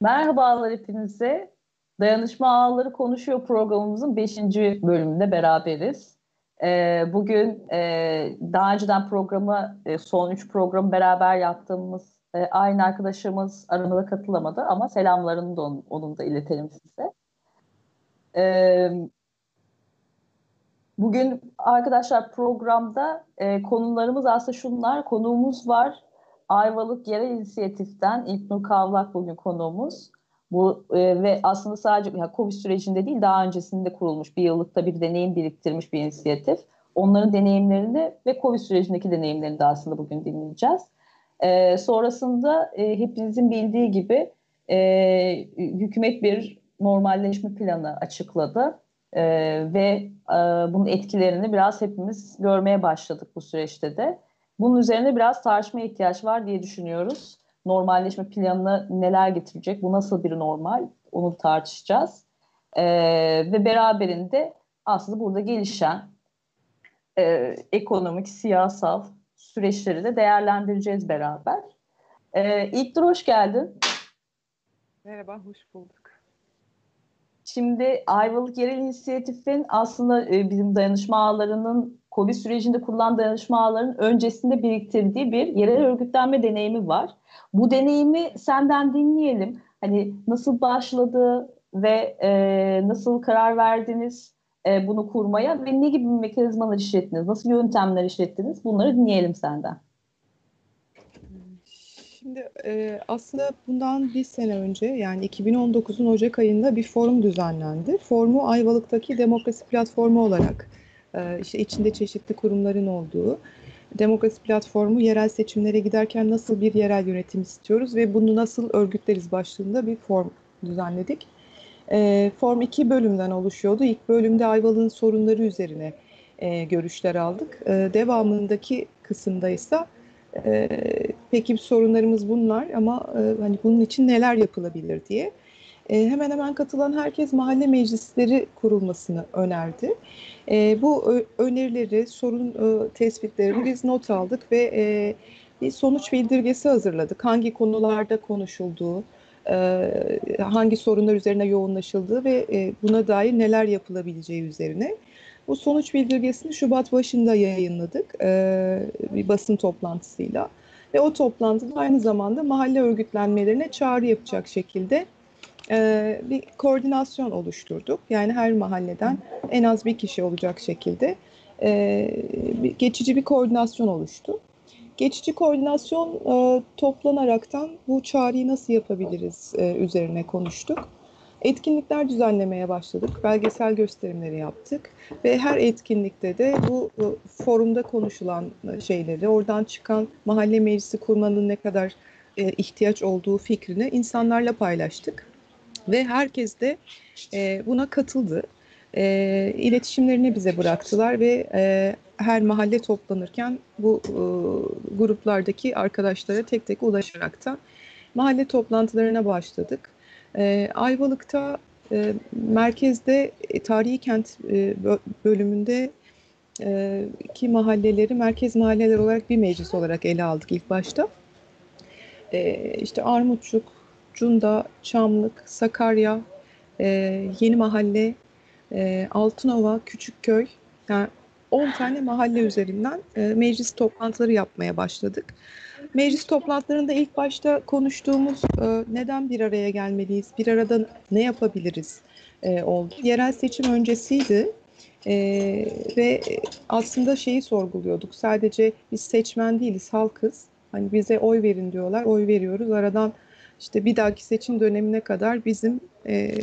Merhabalar hepinize. Dayanışma Ağları Konuşuyor programımızın 5. bölümünde beraberiz. Ee, bugün e, daha önceden programı, e, son 3 programı beraber yaptığımız e, aynı arkadaşımız aramıza katılamadı ama selamlarını da onun, onun da iletelim size. Ee, bugün arkadaşlar programda e, konularımız aslında şunlar. Konuğumuz var. Ayvalık Yerel İnisiyatif'ten İlknur Kavlak bugün konuğumuz. Bu e, ve aslında sadece yani Covid sürecinde değil daha öncesinde kurulmuş bir yıllıkta bir deneyim biriktirmiş bir inisiyatif. Onların deneyimlerini ve Covid sürecindeki deneyimlerini de aslında bugün dinleyeceğiz. E, sonrasında e, hepinizin bildiği gibi e, hükümet bir normalleşme planı açıkladı e, ve e, bunun etkilerini biraz hepimiz görmeye başladık bu süreçte de. Bunun üzerine biraz tartışmaya ihtiyaç var diye düşünüyoruz. Normalleşme planını neler getirecek, bu nasıl bir normal onu tartışacağız. Ee, ve beraberinde aslında burada gelişen e, ekonomik, siyasal süreçleri de değerlendireceğiz beraber. Ee, İlk hoş geldin. Merhaba, hoş bulduk. Şimdi Ayvalık Yerel İnisiyatif'in aslında e, bizim dayanışma ağlarının Covid sürecinde kurulan dayanışma ağlarının öncesinde biriktirdiği bir yerel örgütlenme deneyimi var. Bu deneyimi senden dinleyelim. Hani nasıl başladı ve e, nasıl karar verdiniz e, bunu kurmaya ve ne gibi mekanizmalar işlettiniz, nasıl yöntemler işlettiniz bunları dinleyelim senden. Şimdi e, aslında bundan bir sene önce yani 2019'un Ocak ayında bir forum düzenlendi. Forumu Ayvalık'taki demokrasi platformu olarak e, işte içinde çeşitli kurumların olduğu demokrasi platformu yerel seçimlere giderken nasıl bir yerel yönetim istiyoruz ve bunu nasıl örgütleriz başlığında bir form düzenledik. E, form iki bölümden oluşuyordu. İlk bölümde Ayvalık'ın sorunları üzerine e, görüşler aldık. E, devamındaki kısımda ise peki sorunlarımız bunlar ama hani bunun için neler yapılabilir diye e, hemen hemen katılan herkes mahalle meclisleri kurulmasını önerdi. E, bu önerileri, sorun e, tespitlerini biz not aldık ve e, bir sonuç bildirgesi hazırladık. Hangi konularda konuşulduğu, e, hangi sorunlar üzerine yoğunlaşıldığı ve e, buna dair neler yapılabileceği üzerine. Bu sonuç bildirgesini Şubat başında yayınladık e, bir basın toplantısıyla. Ve o toplantıda aynı zamanda mahalle örgütlenmelerine çağrı yapacak şekilde e, bir koordinasyon oluşturduk. Yani her mahalleden en az bir kişi olacak şekilde e, bir, geçici bir koordinasyon oluştu. Geçici koordinasyon e, toplanaraktan bu çağrıyı nasıl yapabiliriz e, üzerine konuştuk. Etkinlikler düzenlemeye başladık, belgesel gösterimleri yaptık ve her etkinlikte de bu, forumda konuşulan şeyleri, oradan çıkan mahalle meclisi kurmanın ne kadar e, ihtiyaç olduğu fikrini insanlarla paylaştık ve herkes de e, buna katıldı. E, iletişimlerini bize bıraktılar ve e, her mahalle toplanırken bu e, gruplardaki arkadaşlara tek tek ulaşaraktan mahalle toplantılarına başladık. E, Ayvalık'ta e, merkezde e, tarihi kent e, bölümünde e, ki mahalleleri merkez mahalleler olarak bir meclis olarak ele aldık ilk başta. E, işte Armutçuk, Cunda, Çamlık, Sakarya, e, Yeni Mahalle, e, Altınova, Küçükköy, yani 10 tane mahalle üzerinden e, meclis toplantıları yapmaya başladık. Meclis toplantılarında ilk başta konuştuğumuz e, neden bir araya gelmeliyiz, bir arada ne yapabiliriz e, oldu. Yerel seçim öncesiydi e, ve aslında şeyi sorguluyorduk. Sadece biz seçmen değiliz, halkız. Hani bize oy verin diyorlar, oy veriyoruz. Aradan işte bir dahaki seçim dönemine kadar bizim e,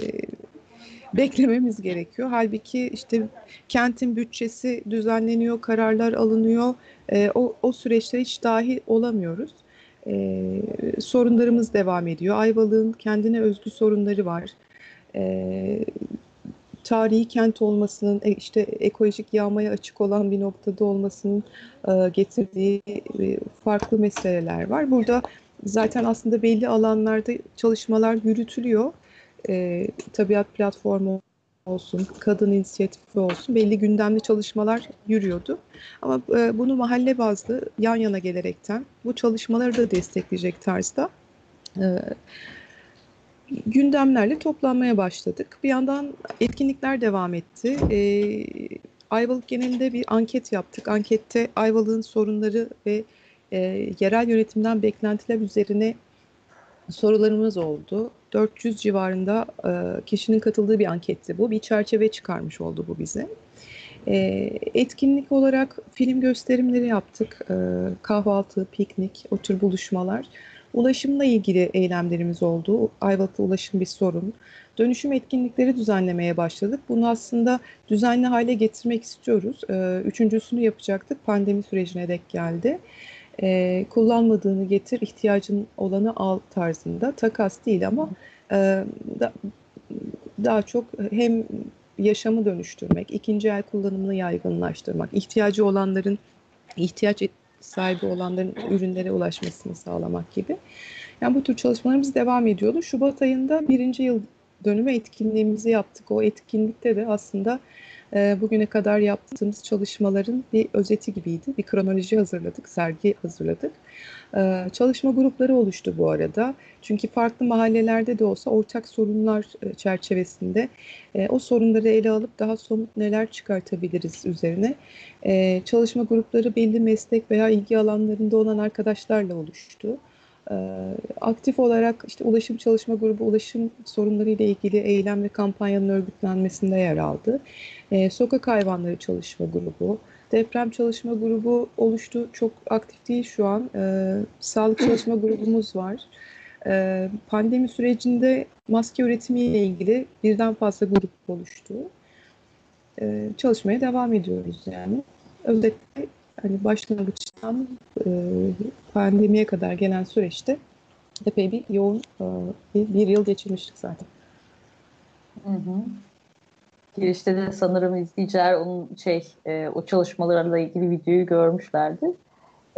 beklememiz gerekiyor. Halbuki işte kentin bütçesi düzenleniyor, kararlar alınıyor. E, o, o süreçte hiç dahil olamıyoruz. E, sorunlarımız devam ediyor. Ayvalık'ın kendine özgü sorunları var. E, tarihi kent olmasının, e, işte ekolojik yağmaya açık olan bir noktada olmasının e, getirdiği e, farklı meseleler var. Burada zaten aslında belli alanlarda çalışmalar yürütülüyor. E, tabiat platformu olsun, kadın inisiyatifi olsun belli gündemli çalışmalar yürüyordu. Ama e, bunu mahalle bazlı yan yana gelerekten bu çalışmaları da destekleyecek tarzda e, gündemlerle toplanmaya başladık. Bir yandan etkinlikler devam etti. E, Ayvalık genelinde bir anket yaptık. Ankette Ayvalık'ın sorunları ve e, yerel yönetimden beklentiler üzerine sorularımız oldu. 400 civarında e, kişinin katıldığı bir anketti bu. Bir çerçeve çıkarmış oldu bu bize. E, etkinlik olarak film gösterimleri yaptık. E, kahvaltı, piknik, o tür buluşmalar. Ulaşımla ilgili eylemlerimiz oldu. Ayvalık'ta ulaşım bir sorun. Dönüşüm etkinlikleri düzenlemeye başladık. Bunu aslında düzenli hale getirmek istiyoruz. E, üçüncüsünü yapacaktık. Pandemi sürecine dek geldi e, kullanmadığını getir, ihtiyacın olanı al tarzında. Takas değil ama e, da, daha çok hem yaşamı dönüştürmek, ikinci el kullanımını yaygınlaştırmak, ihtiyacı olanların, ihtiyaç sahibi olanların ürünlere ulaşmasını sağlamak gibi. Yani bu tür çalışmalarımız devam ediyordu. Şubat ayında birinci yıl dönümü etkinliğimizi yaptık. O etkinlikte de aslında e, bugüne kadar yaptığımız çalışmaların bir özeti gibiydi. Bir kronoloji hazırladık, sergi hazırladık. E, çalışma grupları oluştu bu arada. Çünkü farklı mahallelerde de olsa ortak sorunlar e, çerçevesinde e, o sorunları ele alıp daha somut neler çıkartabiliriz üzerine. E, çalışma grupları belli meslek veya ilgi alanlarında olan arkadaşlarla oluştu. Ee, aktif olarak işte ulaşım çalışma grubu ulaşım sorunları ile ilgili eylem ve kampanyanın örgütlenmesinde yer aldı. Ee, sokak hayvanları çalışma grubu, deprem çalışma grubu oluştu. Çok aktif değil şu an. Ee, sağlık çalışma grubumuz var. pandemi sürecinde maske üretimi ile ilgili birden fazla grup oluştu. çalışmaya devam ediyoruz yani. Özellikle hani başlangıçtan e, pandemiye kadar gelen süreçte epey bir yoğun e, bir, bir yıl geçirmiştik zaten. Hı hı. Girişte de sanırım izleyiciler onun şey e, o çalışmalarla ilgili videoyu görmüşlerdi.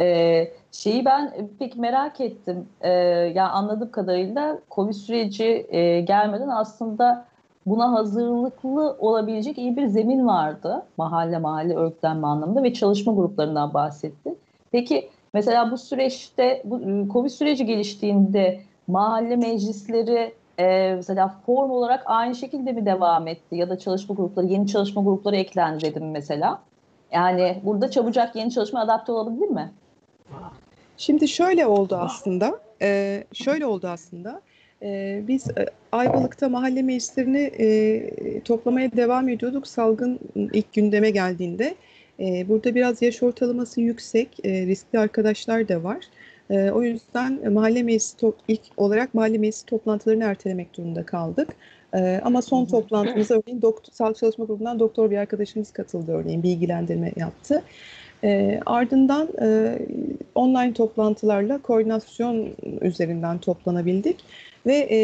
E, şeyi ben pek merak ettim. E, yani anladığım kadarıyla Covid süreci e, gelmeden aslında buna hazırlıklı olabilecek iyi bir zemin vardı. Mahalle mahalle örgütlenme anlamında ve çalışma gruplarından bahsetti. Peki mesela bu süreçte, bu ıı, Covid süreci geliştiğinde mahalle meclisleri e, mesela form olarak aynı şekilde mi devam etti? Ya da çalışma grupları, yeni çalışma grupları eklendi dedim mesela. Yani burada çabucak yeni çalışma adapte olabilir mi? Şimdi şöyle oldu aslında. E, şöyle oldu aslında. E, biz e, Ayvalık'ta mahalle meclislerini e, toplamaya devam ediyorduk salgın ilk gündeme geldiğinde. E, burada biraz yaş ortalaması yüksek, e, riskli arkadaşlar da var. E, o yüzden mahalle meclisi ilk olarak mahalle meclisi toplantılarını ertelemek durumunda kaldık. E, ama son toplantımıza örneğin doktor, sağlık çalışma grubundan doktor bir arkadaşımız katıldı örneğin bilgilendirme yaptı. E, ardından e, online toplantılarla koordinasyon üzerinden toplanabildik ve e,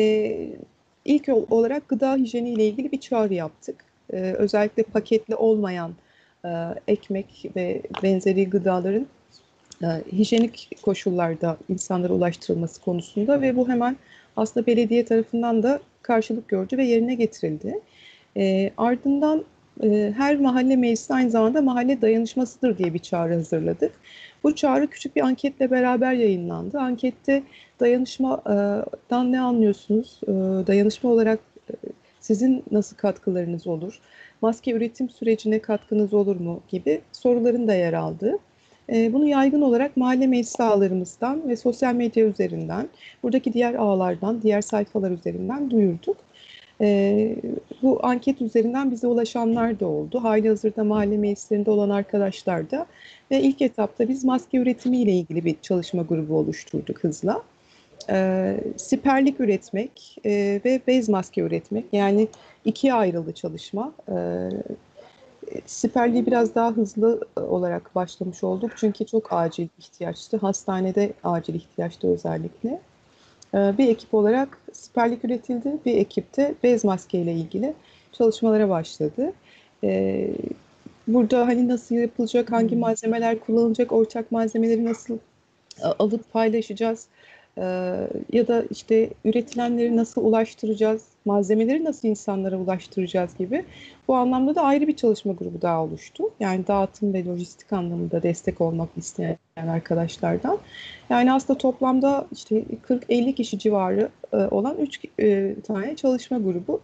ilk olarak gıda hijyeni ile ilgili bir çağrı yaptık. E, özellikle paketli olmayan e, ekmek ve benzeri gıdaların e, hijyenik koşullarda insanlara ulaştırılması konusunda ve bu hemen aslında belediye tarafından da karşılık gördü ve yerine getirildi. E, ardından e, her mahalle meclisi aynı zamanda mahalle dayanışmasıdır diye bir çağrı hazırladık. Bu çağrı küçük bir anketle beraber yayınlandı. Ankette dayanışmadan ne anlıyorsunuz? E, dayanışma olarak e, sizin nasıl katkılarınız olur? Maske üretim sürecine katkınız olur mu? gibi soruların da yer aldığı. E, bunu yaygın olarak mahalle meclis ağlarımızdan ve sosyal medya üzerinden, buradaki diğer ağlardan, diğer sayfalar üzerinden duyurduk. E, bu anket üzerinden bize ulaşanlar da oldu. Hali hazırda mahalle meclislerinde olan arkadaşlar da. Ve ilk etapta biz maske üretimi ile ilgili bir çalışma grubu oluşturduk hızla. E, siperlik üretmek e, ve bez maske üretmek yani ikiye ayrıldı çalışma. E, siperliği biraz daha hızlı olarak başlamış olduk çünkü çok acil ihtiyaçtı. Hastanede acil ihtiyaçtı özellikle. Ee, bir ekip olarak siperlik üretildi. Bir ekipte bez maske ile ilgili çalışmalara başladı. Ee, burada hani nasıl yapılacak, hangi malzemeler kullanılacak, ortak malzemeleri nasıl alıp paylaşacağız, e, ya da işte üretilenleri nasıl ulaştıracağız, malzemeleri nasıl insanlara ulaştıracağız gibi bu anlamda da ayrı bir çalışma grubu daha oluştu. Yani dağıtım ve lojistik anlamında destek olmak isteyen arkadaşlardan. Yani aslında toplamda işte 40-50 kişi civarı e, olan 3 e, tane çalışma grubu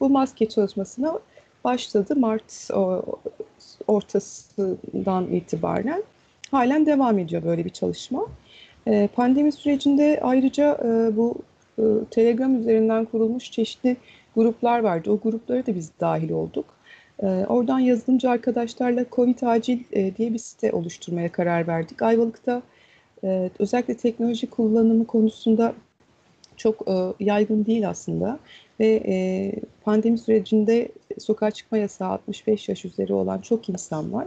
bu maske çalışmasına başladı Mart ortasından itibaren. Halen devam ediyor böyle bir çalışma. E, pandemi sürecinde ayrıca e, bu e, Telegram üzerinden kurulmuş çeşitli gruplar vardı. O gruplara da biz dahil olduk. Oradan yazılımcı arkadaşlarla Covid Acil diye bir site oluşturmaya karar verdik. Ayvalık'ta özellikle teknoloji kullanımı konusunda çok yaygın değil aslında. Ve pandemi sürecinde sokağa çıkma yasağı 65 yaş üzeri olan çok insan var.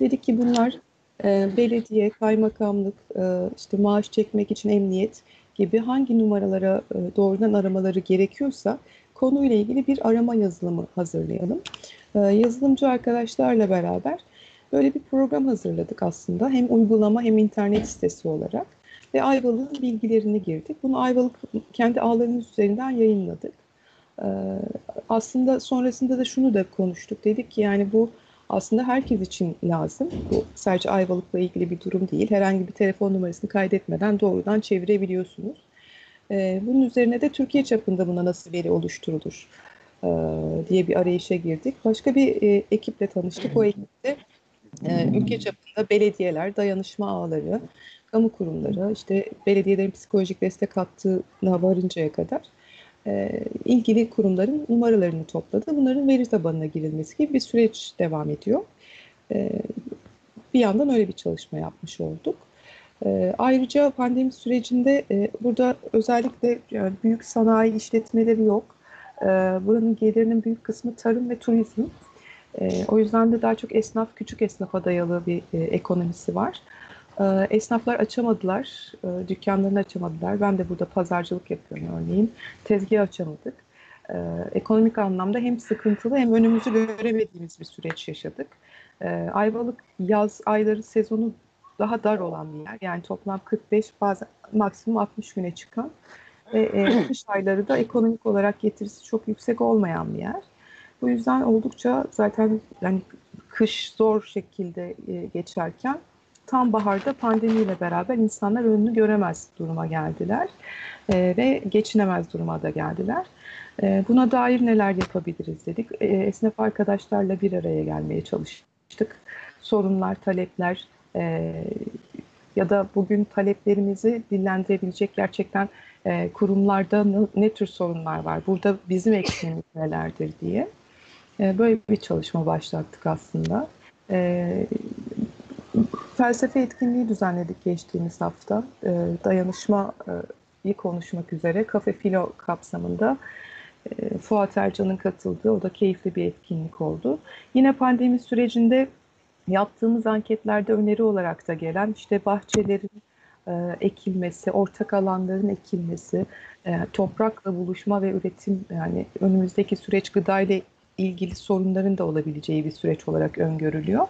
Dedik ki bunlar e, belediye, kaymakamlık, e, işte maaş çekmek için emniyet gibi hangi numaralara e, doğrudan aramaları gerekiyorsa konuyla ilgili bir arama yazılımı hazırlayalım. E, yazılımcı arkadaşlarla beraber böyle bir program hazırladık aslında. Hem uygulama hem internet sitesi olarak. Ve Ayvalık'ın bilgilerini girdik. Bunu Ayvalık kendi ağlarımız üzerinden yayınladık. E, aslında sonrasında da şunu da konuştuk. Dedik ki yani bu aslında herkes için lazım. Bu sadece Ayvalık'la ilgili bir durum değil. Herhangi bir telefon numarasını kaydetmeden doğrudan çevirebiliyorsunuz. E, bunun üzerine de Türkiye çapında buna nasıl veri oluşturulur e, diye bir arayışa girdik. Başka bir e, ekiple tanıştık. O ekipte e, ülke çapında belediyeler, dayanışma ağları, kamu kurumları, işte belediyelerin psikolojik destek hattına varıncaya kadar e, ilgili kurumların numaralarını topladı. Bunların veri tabanına girilmesi gibi bir süreç devam ediyor. E, bir yandan öyle bir çalışma yapmış olduk. E, ayrıca pandemi sürecinde burada özellikle büyük sanayi işletmeleri yok. Buranın gelirinin büyük kısmı tarım ve turizm. O yüzden de daha çok esnaf, küçük esnafa dayalı bir ekonomisi var. Ee, esnaflar açamadılar, e, dükkanlarını açamadılar. Ben de burada pazarcılık yapıyorum örneğin. Tezgah açamadık. Ee, ekonomik anlamda hem sıkıntılı hem önümüzü göremediğimiz bir süreç yaşadık. Ee, Ayvalık yaz ayları sezonu daha dar olan bir yer. Yani toplam 45 bazen maksimum 60 güne çıkan ve e, kış ayları da ekonomik olarak getirisi çok yüksek olmayan bir yer. Bu yüzden oldukça zaten yani kış zor şekilde e, geçerken tam baharda pandemiyle beraber insanlar önünü göremez duruma geldiler e, ve geçinemez duruma da geldiler. E, buna dair neler yapabiliriz dedik. E, esnaf arkadaşlarla bir araya gelmeye çalıştık. Sorunlar, talepler e, ya da bugün taleplerimizi dillendirebilecek gerçekten e, kurumlarda ne, ne tür sorunlar var, burada bizim eksiğimiz nelerdir diye. E, böyle bir çalışma başlattık aslında. E, felsefe etkinliği düzenledik geçtiğimiz hafta. E, dayanışmayı konuşmak üzere Kafe Filo kapsamında e, Fuat Ercan'ın katıldığı, o da keyifli bir etkinlik oldu. Yine pandemi sürecinde yaptığımız anketlerde öneri olarak da gelen işte bahçelerin e, ekilmesi, ortak alanların ekilmesi, e, toprakla buluşma ve üretim yani önümüzdeki süreç gıdayla ilgili sorunların da olabileceği bir süreç olarak öngörülüyor.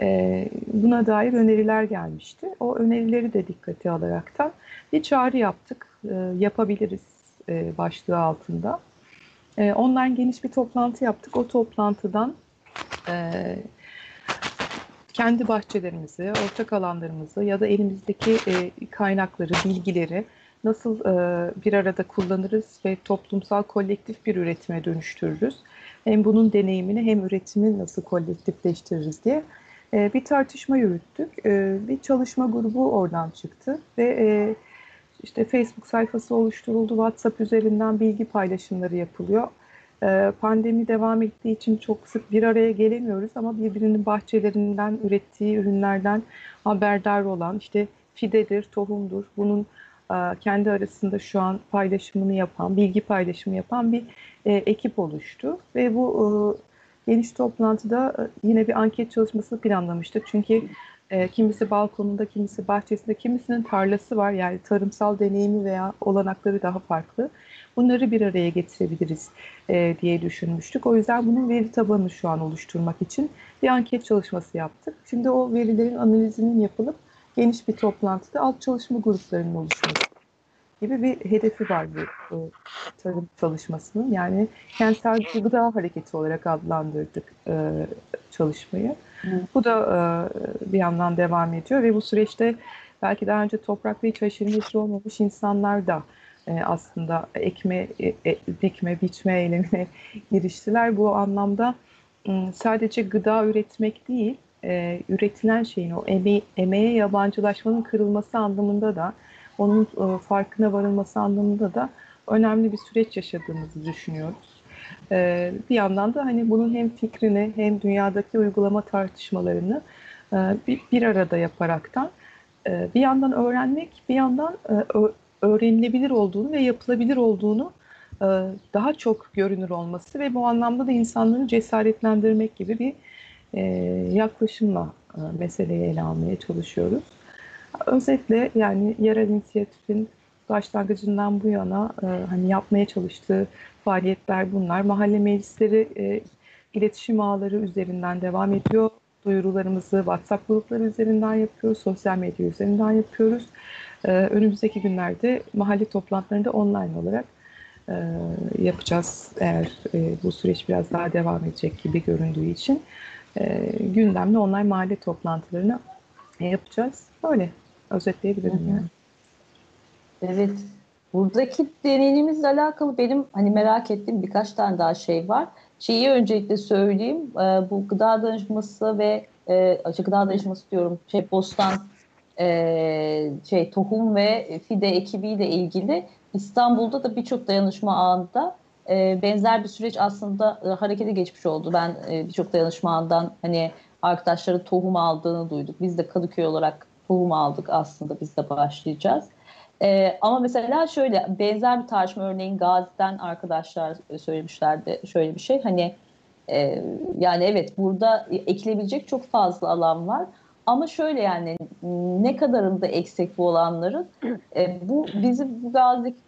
E, buna dair öneriler gelmişti. O önerileri de dikkate alaraktan bir çağrı yaptık. E, yapabiliriz e, başlığı altında. E, ondan geniş bir toplantı yaptık. O toplantıdan e, kendi bahçelerimizi, ortak alanlarımızı ya da elimizdeki e, kaynakları, bilgileri nasıl bir arada kullanırız ve toplumsal kolektif bir üretime dönüştürürüz. Hem bunun deneyimini hem üretimi nasıl kolektifleştiririz diye e, bir tartışma yürüttük. E, bir çalışma grubu oradan çıktı ve e, işte Facebook sayfası oluşturuldu. WhatsApp üzerinden bilgi paylaşımları yapılıyor. Pandemi devam ettiği için çok sık bir araya gelemiyoruz ama birbirinin bahçelerinden ürettiği ürünlerden haberdar olan işte fidedir, tohumdur. Bunun kendi arasında şu an paylaşımını yapan, bilgi paylaşımı yapan bir e, ekip oluştu ve bu e, geniş toplantıda e, yine bir anket çalışması planlamıştık. Çünkü e, kimisi balkonunda, kimisi bahçesinde, kimisinin tarlası var. Yani tarımsal deneyimi veya olanakları daha farklı. Bunları bir araya getirebiliriz e, diye düşünmüştük. O yüzden bunun veri tabanını şu an oluşturmak için bir anket çalışması yaptık. Şimdi o verilerin analizinin yapılıp geniş bir toplantıda alt çalışma gruplarının oluşması gibi bir hedefi var bu, bu tarım çalışmasının. Yani kentsel gıda hareketi olarak adlandırdık e, çalışmayı. Hı. Bu da e, bir yandan devam ediyor ve bu süreçte belki daha önce toprakla hiç haşır neşir olmamış insanlar da e, aslında ekme, e, e, dikme, biçme eylemine giriştiler. Bu anlamda sadece gıda üretmek değil, e, üretilen şeyin o eme emeğe yabancılaşmanın kırılması anlamında da onun e, farkına varılması anlamında da önemli bir süreç yaşadığımızı düşünüyoruz. E, bir yandan da hani bunun hem fikrini hem dünyadaki uygulama tartışmalarını e, bir, bir arada yaparaktan e, bir yandan öğrenmek, bir yandan e, öğrenilebilir olduğunu ve yapılabilir olduğunu e, daha çok görünür olması ve bu anlamda da insanları cesaretlendirmek gibi bir e, yaklaşımla e, meseleyi ele almaya çalışıyoruz. Özetle yani yerel inisiyatifin başlangıcından bu yana hani yapmaya çalıştığı faaliyetler bunlar. Mahalle meclisleri iletişim ağları üzerinden devam ediyor. Duyurularımızı WhatsApp grupları üzerinden yapıyoruz, sosyal medya üzerinden yapıyoruz. önümüzdeki günlerde mahalle toplantılarında online olarak e, yapacağız eğer e, bu süreç biraz daha devam edecek gibi göründüğü için e, gündemli online mahalle toplantılarını yapacağız. Böyle özetleyebilirim yani. Evet. Buradaki deneyimimizle alakalı benim hani merak ettiğim birkaç tane daha şey var. Şeyi öncelikle söyleyeyim. E, bu gıda danışması ve e, gıda danışması diyorum. Şey bostan e, şey tohum ve fide ekibiyle ilgili İstanbul'da da birçok dayanışma ağında e, benzer bir süreç aslında e, harekete geçmiş oldu. Ben e, birçok dayanışma ağından hani arkadaşları tohum aldığını duyduk. Biz de Kadıköy olarak tohum aldık aslında biz de başlayacağız. E, ama mesela şöyle benzer bir tartışma örneğin Gazi'den arkadaşlar söylemişlerdi şöyle bir şey. Hani e, yani evet burada ekilebilecek çok fazla alan var. Ama şöyle yani ne kadarında eksik bu olanların e, bu bizim bu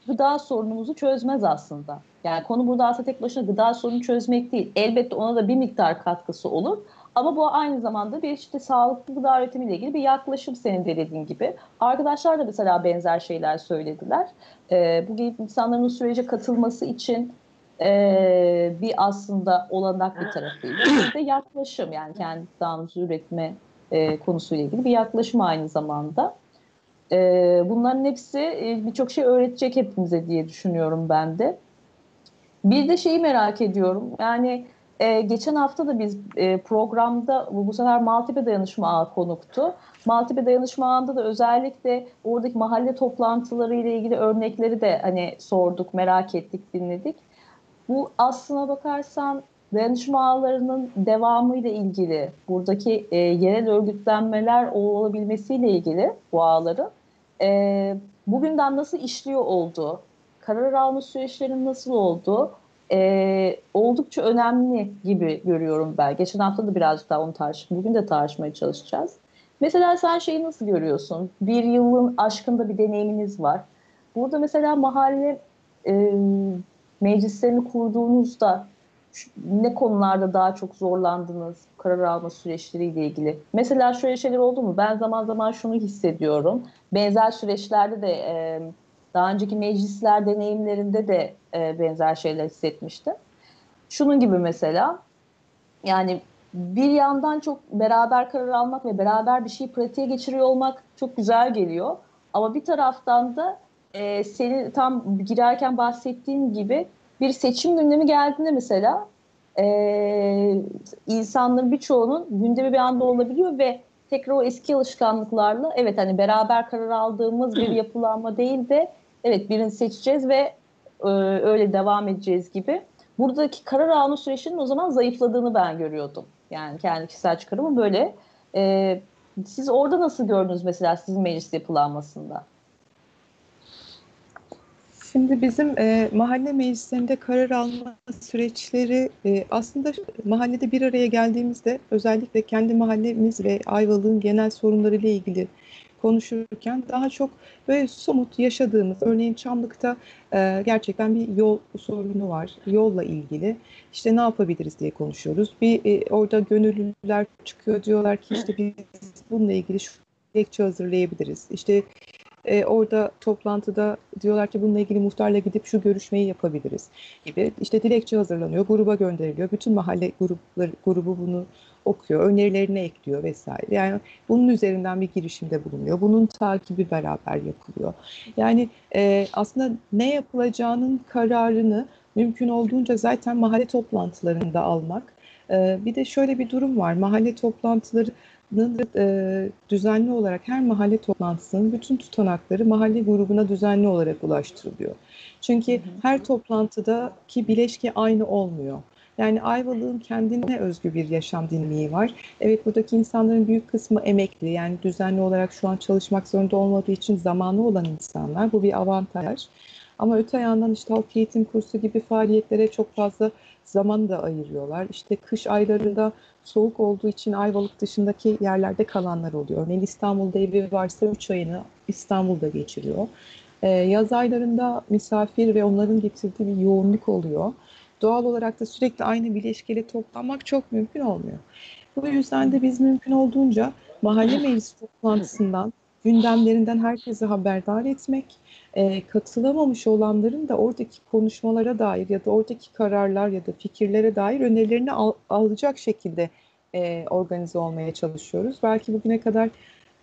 gıda sorunumuzu çözmez aslında. Yani konu burada aslında tek başına gıda sorunu çözmek değil. Elbette ona da bir miktar katkısı olur. Ama bu aynı zamanda bir işte sağlıklı gıda üretimiyle ilgili bir yaklaşım senin de dediğin gibi. Arkadaşlar da mesela benzer şeyler söylediler. E, bu gibi insanların sürece katılması için e, bir aslında olanak bir tarafıyla işte yaklaşım yani kendi gıdamızı üretme e, konusuyla ilgili bir yaklaşım aynı zamanda. E, bunların hepsi e, birçok şey öğretecek hepimize diye düşünüyorum ben de. Bir de şeyi merak ediyorum. Yani e, geçen hafta da biz e, programda bu, bu sefer Maltepe Dayanışma Ağı konuktu. Maltepe Dayanışma Ağı'nda da özellikle oradaki mahalle toplantıları ile ilgili örnekleri de hani sorduk, merak ettik, dinledik. Bu aslına bakarsan dayanışma ağlarının devamıyla ilgili, buradaki e, yerel örgütlenmeler olabilmesiyle ilgili bu ağların e, bugünden nasıl işliyor olduğu, karar alma süreçlerinin nasıl olduğu e, oldukça önemli gibi görüyorum ben. Geçen hafta da birazcık daha onu tartıştık. Bugün de tartışmaya çalışacağız. Mesela sen şeyi nasıl görüyorsun? Bir yılın aşkında bir deneyiminiz var. Burada mesela mahalle e, meclislerini kurduğunuzda ne konularda daha çok zorlandınız karar alma süreçleriyle ilgili? Mesela şöyle şeyler oldu mu? Ben zaman zaman şunu hissediyorum. Benzer süreçlerde de e, daha önceki meclisler deneyimlerinde de e, benzer şeyler hissetmiştim. Şunun gibi mesela yani bir yandan çok beraber karar almak ve beraber bir şeyi pratiğe geçiriyor olmak çok güzel geliyor. Ama bir taraftan da e, senin tam girerken bahsettiğin gibi bir seçim gündemi geldiğinde mesela e, insanların birçoğunun gündemi bir anda olabiliyor ve tekrar o eski alışkanlıklarla evet hani beraber karar aldığımız bir yapılanma değil de evet birini seçeceğiz ve e, öyle devam edeceğiz gibi. Buradaki karar alma süreçinin o zaman zayıfladığını ben görüyordum. Yani kendi kişisel çıkarımı böyle. E, siz orada nasıl gördünüz mesela sizin meclis yapılanmasında? Şimdi bizim e, mahalle meclislerinde karar alma süreçleri e, aslında mahallede bir araya geldiğimizde özellikle kendi mahallemiz ve Ayvalık'ın genel sorunları ile ilgili konuşurken daha çok böyle somut yaşadığımız, örneğin Çamlık'ta e, gerçekten bir yol sorunu var. Yolla ilgili işte ne yapabiliriz diye konuşuyoruz. Bir e, orada gönüllüler çıkıyor diyorlar ki işte biz bununla ilgili şu dilekçe hazırlayabiliriz. İşte e, orada toplantıda diyorlar ki bununla ilgili muhtarla gidip şu görüşmeyi yapabiliriz gibi. İşte dilekçe hazırlanıyor, gruba gönderiliyor. Bütün mahalle grupları, grubu bunu okuyor, önerilerini ekliyor vesaire. Yani bunun üzerinden bir girişimde bulunuyor. Bunun takibi beraber yapılıyor. Yani e, aslında ne yapılacağının kararını mümkün olduğunca zaten mahalle toplantılarında almak. E, bir de şöyle bir durum var. Mahalle toplantıları e, düzenli olarak her mahalle toplantısının bütün tutanakları mahalle grubuna düzenli olarak ulaştırılıyor. Çünkü her toplantıdaki bileşke aynı olmuyor. Yani Ayvalık'ın kendine özgü bir yaşam dinamiği var. Evet buradaki insanların büyük kısmı emekli. Yani düzenli olarak şu an çalışmak zorunda olmadığı için zamanı olan insanlar. Bu bir avantaj. Ama öte yandan işte halk eğitim kursu gibi faaliyetlere çok fazla zaman da ayırıyorlar. İşte kış aylarında soğuk olduğu için Ayvalık dışındaki yerlerde kalanlar oluyor. Örneğin İstanbul'da evi varsa 3 ayını İstanbul'da geçiriyor. Ee, yaz aylarında misafir ve onların getirdiği bir yoğunluk oluyor. Doğal olarak da sürekli aynı bileşkeli toplanmak çok mümkün olmuyor. Bu yüzden de biz mümkün olduğunca mahalle meclis toplantısından gündemlerinden herkese haberdar etmek, e, katılamamış olanların da oradaki konuşmalara dair ya da oradaki kararlar ya da fikirlere dair önerilerini al, alacak şekilde e, organize olmaya çalışıyoruz. Belki bugüne kadar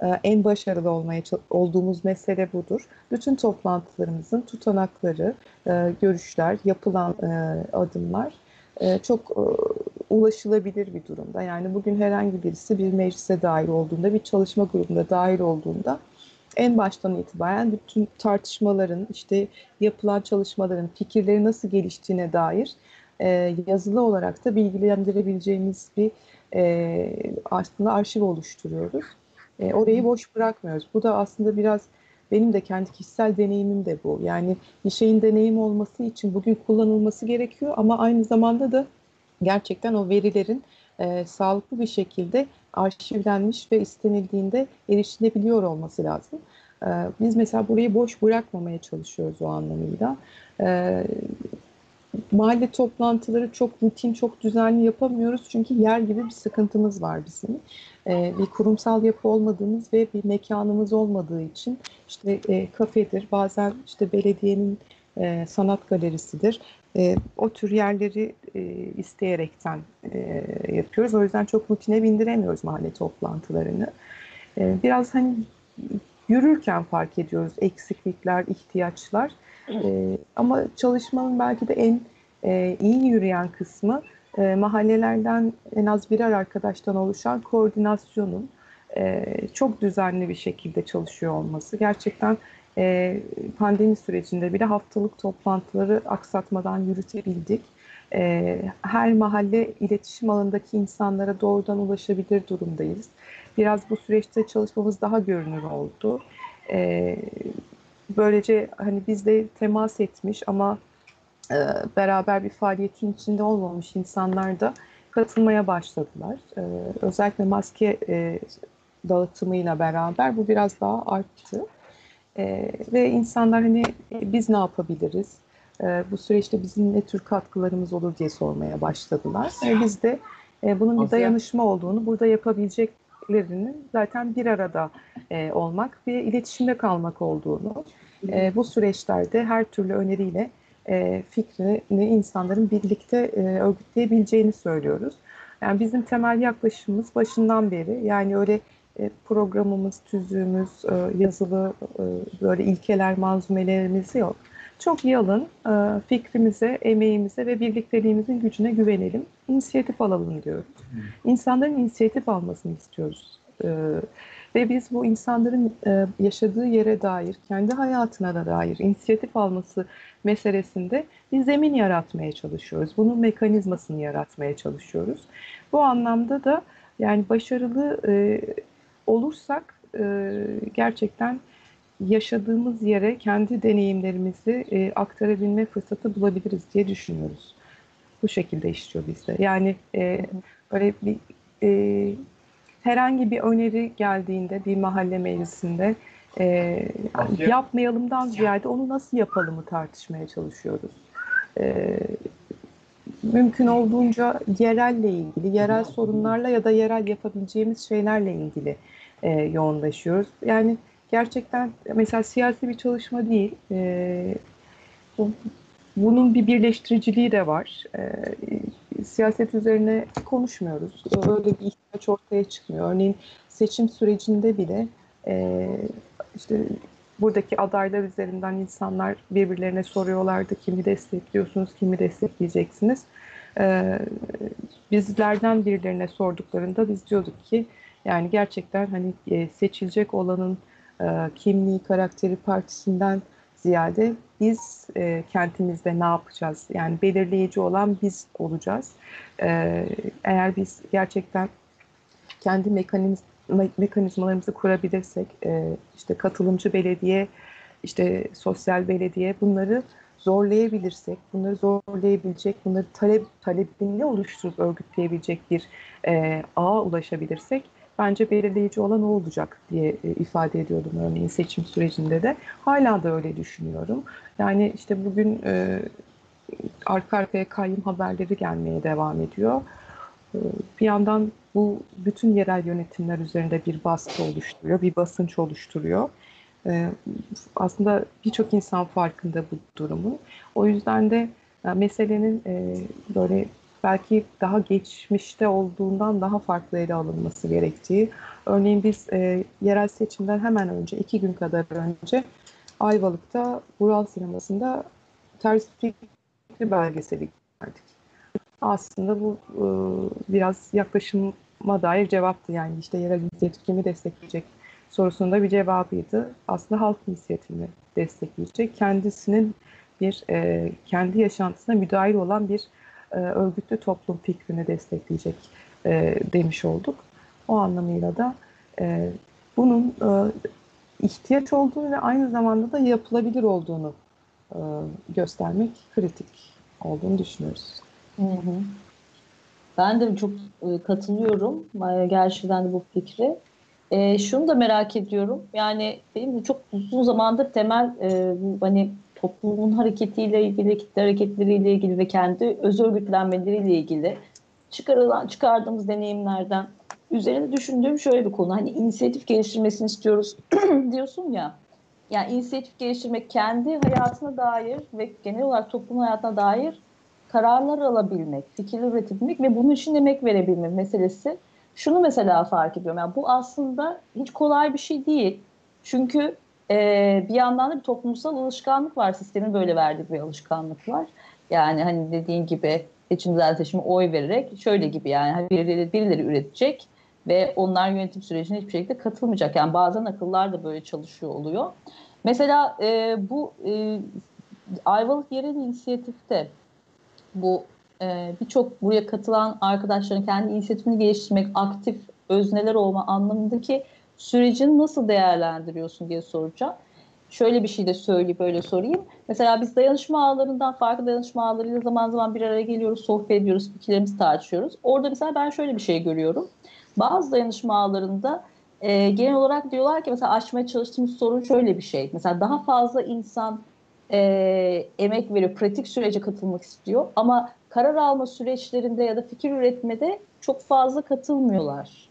e, en başarılı olmaya olduğumuz mesele budur. Bütün toplantılarımızın tutanakları, e, görüşler, yapılan e, adımlar e, çok e, ulaşılabilir bir durumda. Yani bugün herhangi birisi bir meclise dahil olduğunda, bir çalışma grubunda dahil olduğunda en baştan itibaren bütün tartışmaların, işte yapılan çalışmaların, fikirleri nasıl geliştiğine dair e, yazılı olarak da bilgilendirebileceğimiz bir aslında arşiv oluşturuyoruz. Orayı boş bırakmıyoruz. Bu da aslında biraz benim de kendi kişisel deneyimim de bu. Yani bir şeyin deneyim olması için bugün kullanılması gerekiyor ama aynı zamanda da gerçekten o verilerin e, sağlıklı bir şekilde arşivlenmiş ve istenildiğinde erişilebiliyor olması lazım. E, biz mesela burayı boş bırakmamaya çalışıyoruz o anlamıyla. E, mahalle toplantıları çok rutin, çok düzenli yapamıyoruz çünkü yer gibi bir sıkıntımız var bizim. E, bir kurumsal yapı olmadığımız ve bir mekanımız olmadığı için işte e, kafedir, bazen işte belediyenin e, sanat galerisidir. E, o tür yerleri e, isteyerekten e, yapıyoruz. O yüzden çok rutine bindiremiyoruz mahalle toplantılarını. E, biraz hani yürürken fark ediyoruz eksiklikler, ihtiyaçlar. E, ama çalışmanın belki de en e, iyi yürüyen kısmı e, mahallelerden en az birer arkadaştan oluşan koordinasyonun e, çok düzenli bir şekilde çalışıyor olması. Gerçekten e, pandemi sürecinde bile haftalık toplantıları aksatmadan yürütebildik. E, her mahalle iletişim alanındaki insanlara doğrudan ulaşabilir durumdayız. Biraz bu süreçte çalışmamız daha görünür oldu. E, böylece hani bizle temas etmiş ama e, beraber bir faaliyetin içinde olmamış insanlar da katılmaya başladılar. E, özellikle maske e, dağıtımıyla beraber bu biraz daha arttı. E, ve insanlar hani e, biz ne yapabiliriz? E, bu süreçte bizim ne tür katkılarımız olur diye sormaya başladılar. E, biz de e, bunun bir dayanışma olduğunu, burada yapabileceklerinin zaten bir arada e, olmak ve iletişimde kalmak olduğunu, e, bu süreçlerde her türlü öneriyle e, fikrini insanların birlikte e, örgütleyebileceğini söylüyoruz. Yani bizim temel yaklaşımımız başından beri yani öyle e, programımız, tüzüğümüz, e, yazılı e, böyle ilkeler, manzumelerimiz yok. Çok yalın e, fikrimize, emeğimize ve birlikteliğimizin gücüne güvenelim. İnisiyatif alalım diyoruz. İnsanların inisiyatif almasını istiyoruz. E, ve biz bu insanların e, yaşadığı yere dair, kendi hayatına da dair inisiyatif alması meselesinde bir zemin yaratmaya çalışıyoruz. Bunun mekanizmasını yaratmaya çalışıyoruz. Bu anlamda da yani başarılı e, olursak e, gerçekten yaşadığımız yere kendi deneyimlerimizi e, aktarabilme fırsatı bulabiliriz diye düşünüyoruz. Bu şekilde işliyor bizde. Yani e, böyle bir e, herhangi bir öneri geldiğinde bir mahalle meclisinde e, yapmayalımdan ziyade onu nasıl yapalımı tartışmaya çalışıyoruz. E, mümkün olduğunca yerelle ilgili, yerel sorunlarla ya da yerel yapabileceğimiz şeylerle ilgili e, yoğunlaşıyoruz. Yani gerçekten mesela siyasi bir çalışma değil. E, bunun bir birleştiriciliği de var. E, siyaset üzerine konuşmuyoruz. Öyle bir ihtiyaç ortaya çıkmıyor. Örneğin seçim sürecinde bile e, işte buradaki adaylar üzerinden insanlar birbirlerine soruyorlardı kimi destekliyorsunuz, kimi destekleyeceksiniz. Ee, bizlerden birilerine sorduklarında biz diyorduk ki yani gerçekten hani e, seçilecek olanın e, kimliği, karakteri partisinden ziyade biz e, kentimizde ne yapacağız? Yani belirleyici olan biz olacağız. E, eğer biz gerçekten kendi mekanizm, mekanizmalarımızı kurabilirsek, e, işte katılımcı belediye, işte sosyal belediye bunları zorlayabilirsek, bunları zorlayabilecek, bunları talep talebini oluşturup örgütleyebilecek bir e, ağa ulaşabilirsek bence belirleyici olan o olacak diye e, ifade ediyordum örneğin seçim sürecinde de. Hala da öyle düşünüyorum. Yani işte bugün e, arka arkaya kayyum haberleri gelmeye devam ediyor. E, bir yandan bu bütün yerel yönetimler üzerinde bir baskı oluşturuyor, bir basınç oluşturuyor. E, aslında birçok insan farkında bu durumun. O yüzden de e, meselenin e, böyle belki daha geçmişte olduğundan daha farklı ele alınması gerektiği. Örneğin biz e, yerel seçimden hemen önce, iki gün kadar önce Ayvalık'ta Ural Sineması'nda ters fikri belgeseli verdik. Aslında bu e, biraz yaklaşıma dair cevaptı. Yani işte yerel inisiyatif kimi destekleyecek sorusunda bir cevabıydı. Aslında halk inisiyatifini destekleyecek. Kendisinin bir e, kendi yaşantısına müdahil olan bir e, örgütlü toplum fikrini destekleyecek e, demiş olduk. O anlamıyla da e, bunun e, ihtiyaç olduğunu ve aynı zamanda da yapılabilir olduğunu göstermek kritik olduğunu düşünüyoruz. Hı hı. Ben de çok katılıyorum e, gerçekten de bu fikri. Şunu da merak ediyorum. Yani benim çok uzun zamandır temel hani toplumun hareketiyle ilgili, kitle hareketleriyle ilgili ve kendi öz örgütlenmeleriyle ilgili çıkarılan, çıkardığımız deneyimlerden üzerine düşündüğüm şöyle bir konu. Hani inisiyatif geliştirmesini istiyoruz diyorsun ya. Yani inisiyatif geliştirmek kendi hayatına dair ve genel olarak toplum hayatına dair kararlar alabilmek, fikir üretebilmek ve bunun için emek verebilmek meselesi. Şunu mesela fark ediyorum. Yani bu aslında hiç kolay bir şey değil. Çünkü e, bir yandan da bir toplumsal alışkanlık var. Sistemin böyle verdiği bir alışkanlık var. Yani hani dediğin gibi seçim seçimi oy vererek şöyle gibi yani hani birileri, birileri üretecek ve onlar yönetim sürecine hiçbir şekilde katılmayacak. Yani bazen akıllar da böyle çalışıyor oluyor. Mesela e, bu e, Ayvalık Yerel İnisiyatif'te bu e, birçok buraya katılan arkadaşların kendi inisiyatifini geliştirmek, aktif özneler olma anlamındaki sürecini nasıl değerlendiriyorsun diye soracağım. Şöyle bir şey de söyleyip böyle sorayım. Mesela biz dayanışma ağlarından farklı dayanışma ağlarıyla zaman zaman bir araya geliyoruz, sohbet ediyoruz, fikirlerimizi tartışıyoruz. Orada mesela ben şöyle bir şey görüyorum. Bazı dayanışma ağlarında e, genel olarak diyorlar ki mesela aşmaya çalıştığımız sorun şöyle bir şey. Mesela daha fazla insan e, emek veriyor, pratik sürece katılmak istiyor ama karar alma süreçlerinde ya da fikir üretmede çok fazla katılmıyorlar.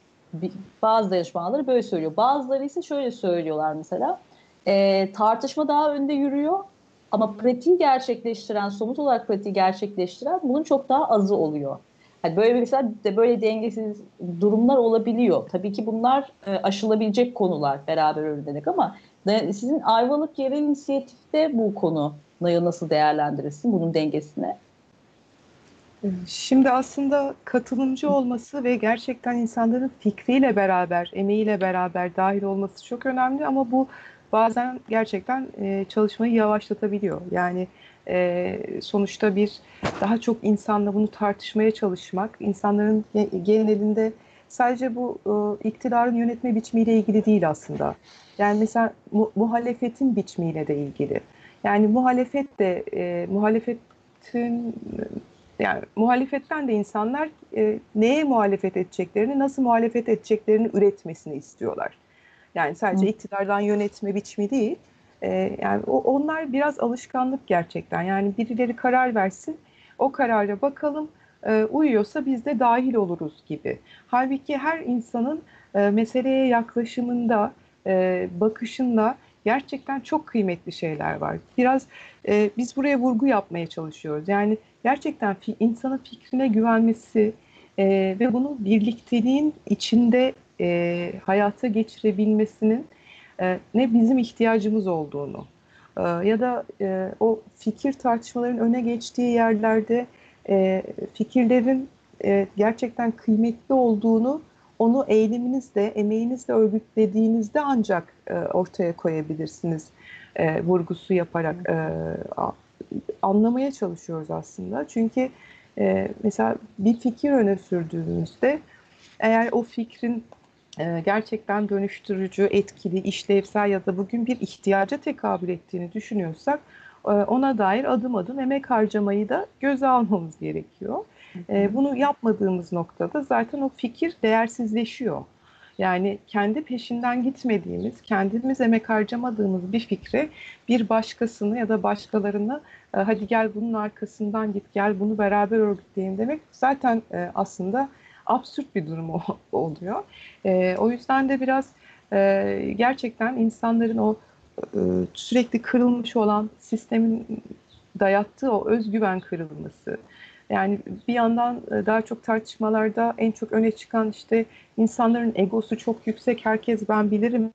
Bazı yarışmaları böyle söylüyor. Bazıları ise şöyle söylüyorlar mesela. E, tartışma daha önde yürüyor ama pratiği gerçekleştiren, somut olarak pratiği gerçekleştiren bunun çok daha azı oluyor. Yani böyle mesela de böyle dengesiz durumlar olabiliyor. Tabii ki bunlar e, aşılabilecek konular beraber öğrendik ama sizin Ayvalık Yerel İnisiyatif'te bu konu nasıl değerlendirirsin bunun dengesine? Şimdi aslında katılımcı olması ve gerçekten insanların fikriyle beraber, emeğiyle beraber dahil olması çok önemli ama bu bazen gerçekten e, çalışmayı yavaşlatabiliyor. Yani e, sonuçta bir daha çok insanla bunu tartışmaya çalışmak, insanların genelinde sadece bu e, iktidarın yönetme biçimiyle ilgili değil aslında. Yani mesela mu, muhalefetin biçimiyle de ilgili. Yani muhalefet de muhalefetin yani muhalefetten de insanlar e, neye muhalefet edeceklerini, nasıl muhalefet edeceklerini üretmesini istiyorlar. Yani sadece Hı. iktidardan yönetme biçimi değil. E, yani o, onlar biraz alışkanlık gerçekten. Yani birileri karar versin, o karara bakalım, e, uyuyorsa biz de dahil oluruz gibi. Halbuki her insanın e, meseleye yaklaşımında e, bakışında gerçekten çok kıymetli şeyler var. Biraz e, biz buraya vurgu yapmaya çalışıyoruz. Yani gerçekten fi, insanın fikrine güvenmesi e, ve bunu birlikteliğin içinde e, hayata geçirebilmesinin e, ne bizim ihtiyacımız olduğunu e, ya da e, o fikir tartışmaların öne geçtiği yerlerde e, fikirlerin e, gerçekten kıymetli olduğunu onu eyleminizle, emeğinizle örgütlediğinizde ancak e, ortaya koyabilirsiniz e, vurgusu yaparak e, anlamaya çalışıyoruz aslında. Çünkü e, mesela bir fikir öne sürdüğümüzde eğer o fikrin e, gerçekten dönüştürücü, etkili, işlevsel ya da bugün bir ihtiyaca tekabül ettiğini düşünüyorsak e, ona dair adım adım emek harcamayı da göze almamız gerekiyor. E, bunu yapmadığımız noktada zaten o fikir değersizleşiyor. Yani kendi peşinden gitmediğimiz, kendimiz emek harcamadığımız bir fikre bir başkasını ya da başkalarını e, hadi gel bunun arkasından git, gel bunu beraber örgütleyelim demek zaten e, aslında absürt bir durum oluyor. E, o yüzden de biraz e, gerçekten insanların o e, sürekli kırılmış olan sistemin dayattığı o özgüven kırılması, yani bir yandan e, daha çok tartışmalarda en çok öne çıkan işte insanların egosu çok yüksek, herkes ben bilirim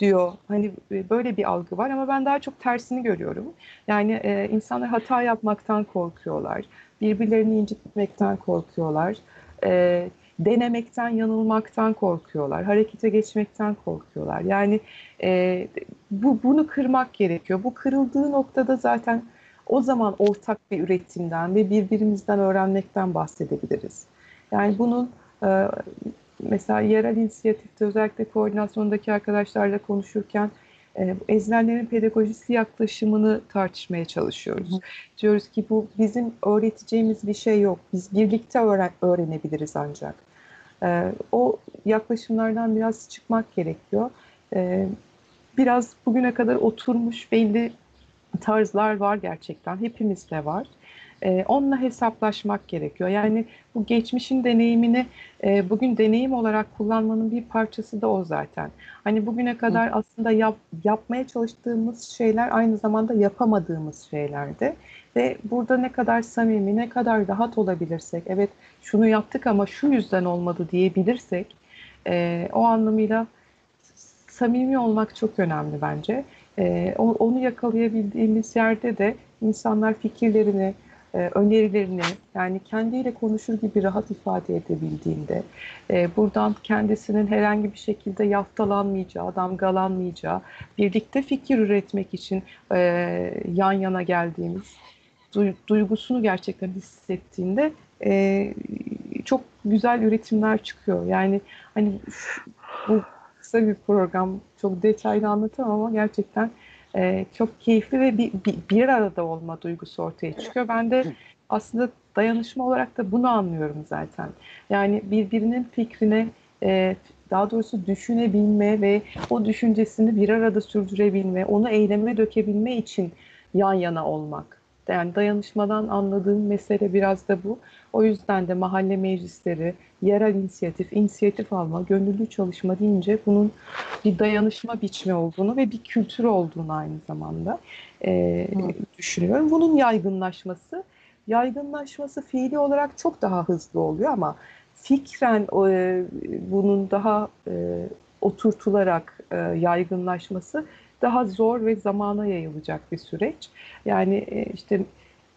diyor. Hani e, böyle bir algı var ama ben daha çok tersini görüyorum. Yani e, insanlar hata yapmaktan korkuyorlar, birbirlerini incitmekten korkuyorlar, e, denemekten, yanılmaktan korkuyorlar, harekete geçmekten korkuyorlar. Yani e, bu bunu kırmak gerekiyor. Bu kırıldığı noktada zaten o zaman ortak bir üretimden ve birbirimizden öğrenmekten bahsedebiliriz. Yani bunun e, mesela yerel inisiyatifte özellikle koordinasyondaki arkadaşlarla konuşurken e, eczanenin pedagojisi yaklaşımını tartışmaya çalışıyoruz. Hı. Diyoruz ki bu bizim öğreteceğimiz bir şey yok. Biz birlikte öğren öğrenebiliriz ancak. E, o yaklaşımlardan biraz çıkmak gerekiyor. E, biraz bugüne kadar oturmuş belli tarzlar var gerçekten. Hepimizde var. E, onunla hesaplaşmak gerekiyor. Yani bu geçmişin deneyimini e, bugün deneyim olarak kullanmanın bir parçası da o zaten. Hani bugüne kadar Hı. aslında yap, yapmaya çalıştığımız şeyler aynı zamanda yapamadığımız şeylerdi. Ve burada ne kadar samimi, ne kadar rahat olabilirsek, evet şunu yaptık ama şu yüzden olmadı diyebilirsek, e, o anlamıyla samimi olmak çok önemli bence. E, onu yakalayabildiğimiz yerde de insanlar fikirlerini, e, önerilerini yani kendiyle konuşur gibi rahat ifade edebildiğinde e, buradan kendisinin herhangi bir şekilde yaftalanmayacağı, damgalanmayacağı, birlikte fikir üretmek için e, yan yana geldiğimiz duygusunu gerçekten hissettiğinde e, çok güzel üretimler çıkıyor. Yani hani bu kısa bir program. Çok detaylı anlatamam ama gerçekten e, çok keyifli ve bir, bir, bir arada olma duygusu ortaya çıkıyor. Ben de aslında dayanışma olarak da bunu anlıyorum zaten. Yani birbirinin fikrine e, daha doğrusu düşünebilme ve o düşüncesini bir arada sürdürebilme, onu eyleme dökebilme için yan yana olmak. Yani dayanışmadan anladığım mesele biraz da bu. O yüzden de mahalle meclisleri, yerel inisiyatif, inisiyatif alma, gönüllü çalışma deyince bunun bir dayanışma biçimi olduğunu ve bir kültür olduğunu aynı zamanda e, düşünüyorum. Bunun yaygınlaşması, yaygınlaşması fiili olarak çok daha hızlı oluyor ama fikren e, bunun daha e, oturtularak e, yaygınlaşması daha zor ve zamana yayılacak bir süreç. Yani e, işte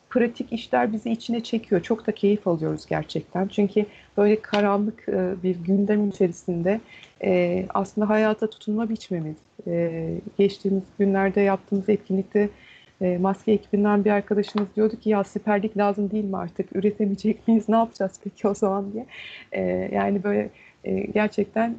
pratik işler bizi içine çekiyor. Çok da keyif alıyoruz gerçekten. Çünkü böyle karanlık e, bir gündem içerisinde e, aslında hayata tutunma biçmemiz. Geçtiğimiz günlerde yaptığımız etkinlikte maske ekibinden bir arkadaşımız diyordu ki ya siperlik lazım değil mi artık üretemeyecek miyiz ne yapacağız peki o zaman diye. Yani böyle gerçekten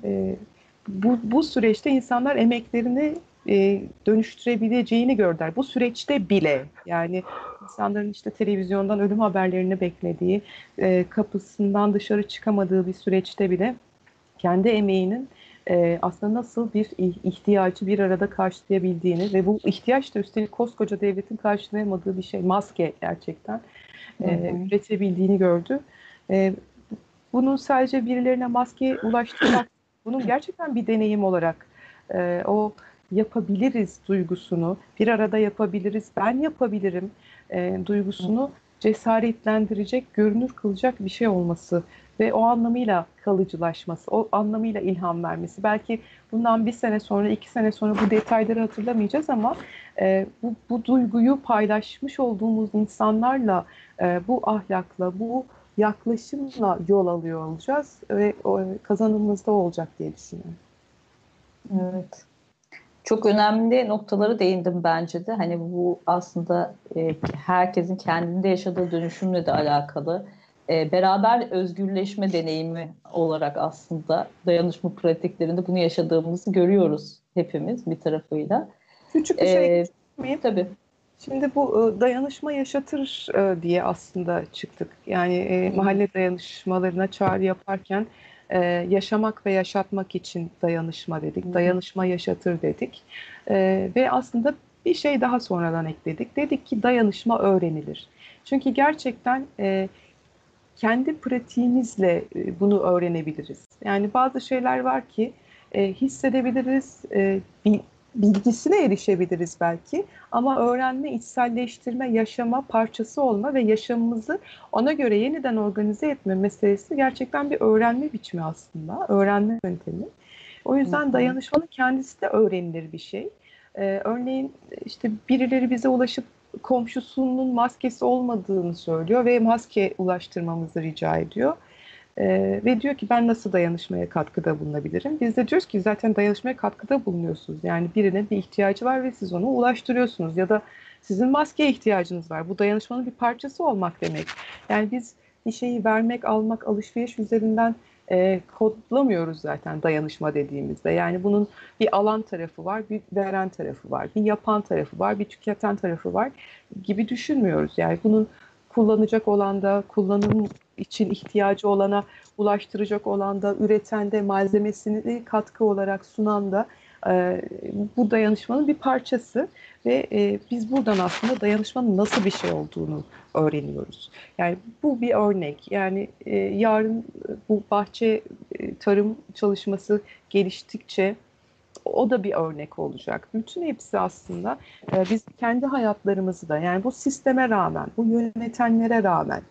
bu, bu süreçte insanlar emeklerini e, dönüştürebileceğini gördüler. Bu süreçte bile yani insanların işte televizyondan ölüm haberlerini beklediği, e, kapısından dışarı çıkamadığı bir süreçte bile kendi emeğinin e, aslında nasıl bir ihtiyacı bir arada karşılayabildiğini ve bu ihtiyaç da üstelik koskoca devletin karşılayamadığı bir şey maske gerçekten e, üretebildiğini gördü. E, bunun sadece birilerine maske ulaştırmak bunun gerçekten bir deneyim olarak e, o yapabiliriz duygusunu, bir arada yapabiliriz, ben yapabilirim e, duygusunu cesaretlendirecek, görünür kılacak bir şey olması ve o anlamıyla kalıcılaşması, o anlamıyla ilham vermesi. Belki bundan bir sene sonra, iki sene sonra bu detayları hatırlamayacağız ama e, bu, bu duyguyu paylaşmış olduğumuz insanlarla, e, bu ahlakla, bu yaklaşımla yol alıyor olacağız ve o, kazanımımızda olacak diye düşünüyorum. Evet. Çok önemli noktaları değindim bence de. Hani bu aslında e, herkesin kendinde yaşadığı dönüşümle de alakalı. E, beraber özgürleşme deneyimi olarak aslında dayanışma pratiklerinde bunu yaşadığımızı görüyoruz hepimiz bir tarafıyla. Küçük bir şey ee, miyim? Tabii. Şimdi bu e, dayanışma yaşatır diye aslında çıktık. Yani mahalle dayanışmalarına çağrı yaparken yaşamak ve yaşatmak için dayanışma dedik. Dayanışma yaşatır dedik. Ve aslında bir şey daha sonradan ekledik. Dedik ki dayanışma öğrenilir. Çünkü gerçekten kendi pratiğimizle bunu öğrenebiliriz. Yani bazı şeyler var ki hissedebiliriz, bilgisine erişebiliriz belki ama öğrenme, içselleştirme, yaşama, parçası olma ve yaşamımızı ona göre yeniden organize etme meselesi gerçekten bir öğrenme biçimi aslında, öğrenme yöntemi. O yüzden dayanışmanın kendisi de öğrenilir bir şey. Ee, örneğin işte birileri bize ulaşıp komşusunun maskesi olmadığını söylüyor ve maske ulaştırmamızı rica ediyor. Ee, ve diyor ki ben nasıl dayanışmaya katkıda bulunabilirim? Biz de diyoruz ki zaten dayanışmaya katkıda bulunuyorsunuz. Yani birine bir ihtiyacı var ve siz onu ulaştırıyorsunuz. Ya da sizin maskeye ihtiyacınız var. Bu dayanışmanın bir parçası olmak demek. Yani biz bir şeyi vermek, almak, alışveriş üzerinden e, kodlamıyoruz zaten dayanışma dediğimizde. Yani bunun bir alan tarafı var, bir veren tarafı var, bir yapan tarafı var, bir tüketen tarafı var gibi düşünmüyoruz. Yani bunun kullanacak olan da, kullanım için ihtiyacı olana ulaştıracak olan da, üreten de, malzemesini katkı olarak sunan da e, bu dayanışmanın bir parçası ve e, biz buradan aslında dayanışmanın nasıl bir şey olduğunu öğreniyoruz. Yani bu bir örnek. Yani e, yarın bu bahçe e, tarım çalışması geliştikçe o da bir örnek olacak. Bütün hepsi aslında e, biz kendi hayatlarımızı da yani bu sisteme rağmen, bu yönetenlere rağmen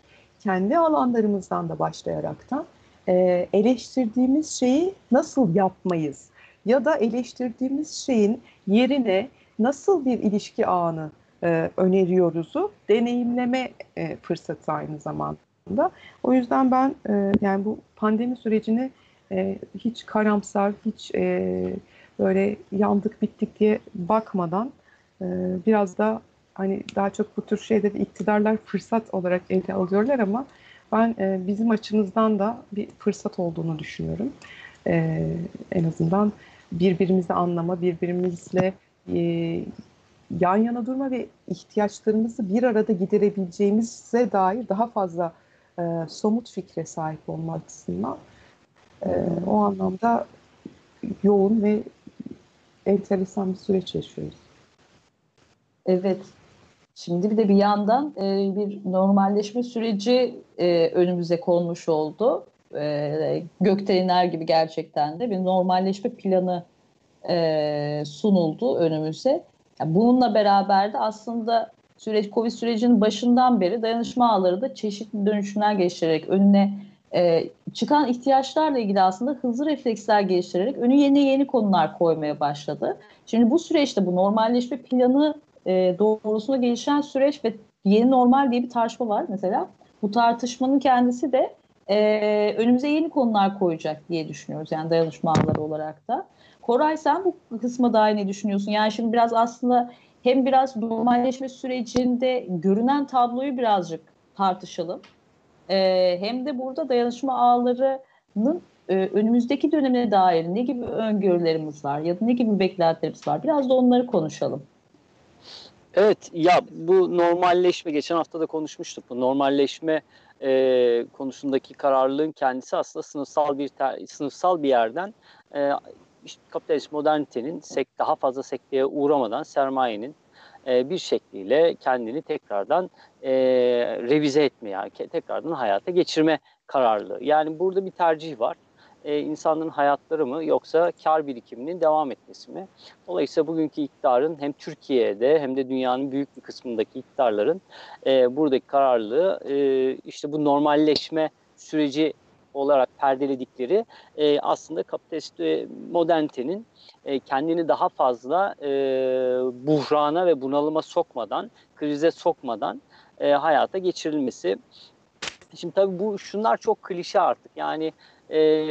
kendi alanlarımızdan da başlayaraktan e, eleştirdiğimiz şeyi nasıl yapmayız? Ya da eleştirdiğimiz şeyin yerine nasıl bir ilişki ağını e, öneriyoruzu deneyimleme e, fırsatı aynı zamanda. O yüzden ben e, yani bu pandemi sürecini e, hiç karamsar, hiç e, böyle yandık bittik diye bakmadan e, biraz da hani daha çok bu tür şeyleri iktidarlar fırsat olarak ele alıyorlar ama ben e, bizim açımızdan da bir fırsat olduğunu düşünüyorum. E, en azından birbirimizi anlama, birbirimizle e, yan yana durma ve ihtiyaçlarımızı bir arada giderebileceğimize dair daha fazla e, somut fikre sahip olma açısından e, o anlamda yoğun ve enteresan bir süreç yaşıyoruz. Evet. Şimdi bir de bir yandan e, bir normalleşme süreci e, önümüze konmuş oldu. E, gökten iner gibi gerçekten de bir normalleşme planı e, sunuldu önümüze. Yani bununla beraber de aslında süreç Covid sürecinin başından beri dayanışma ağları da çeşitli dönüşümler geçirerek önüne e, çıkan ihtiyaçlarla ilgili aslında hızlı refleksler geliştirerek önü yeni yeni konular koymaya başladı. Şimdi bu süreçte bu normalleşme planı e, doğrultusunda gelişen süreç ve yeni normal diye bir tartışma var mesela. Bu tartışmanın kendisi de e, önümüze yeni konular koyacak diye düşünüyoruz yani dayanışma ağları olarak da. Koray sen bu kısma dair ne düşünüyorsun? Yani şimdi biraz aslında hem biraz normalleşme sürecinde görünen tabloyu birazcık tartışalım. E, hem de burada dayanışma ağlarının e, önümüzdeki döneme dair ne gibi öngörülerimiz var ya da ne gibi beklentilerimiz var? Biraz da onları konuşalım. Evet ya bu normalleşme geçen hafta da konuşmuştuk. Bu normalleşme e, konusundaki kararlılığın kendisi aslında sınıfsal bir sınıfsal bir yerden e, işte kapitalist modernitenin sek, daha fazla sekteye uğramadan sermayenin e, bir şekliyle kendini tekrardan e, revize etme, yani tekrardan hayata geçirme kararlılığı. Yani burada bir tercih var. E, insanların hayatları mı yoksa kar birikiminin devam etmesi mi? Dolayısıyla bugünkü iktidarın hem Türkiye'de hem de dünyanın büyük bir kısmındaki iktidarların e, buradaki kararlılığı e, işte bu normalleşme süreci olarak perdeledikleri e, aslında kapitalist e, modernitenin e, kendini daha fazla e, buhrana ve bunalıma sokmadan, krize sokmadan e, hayata geçirilmesi. Şimdi tabii bu şunlar çok klişe artık. Yani e,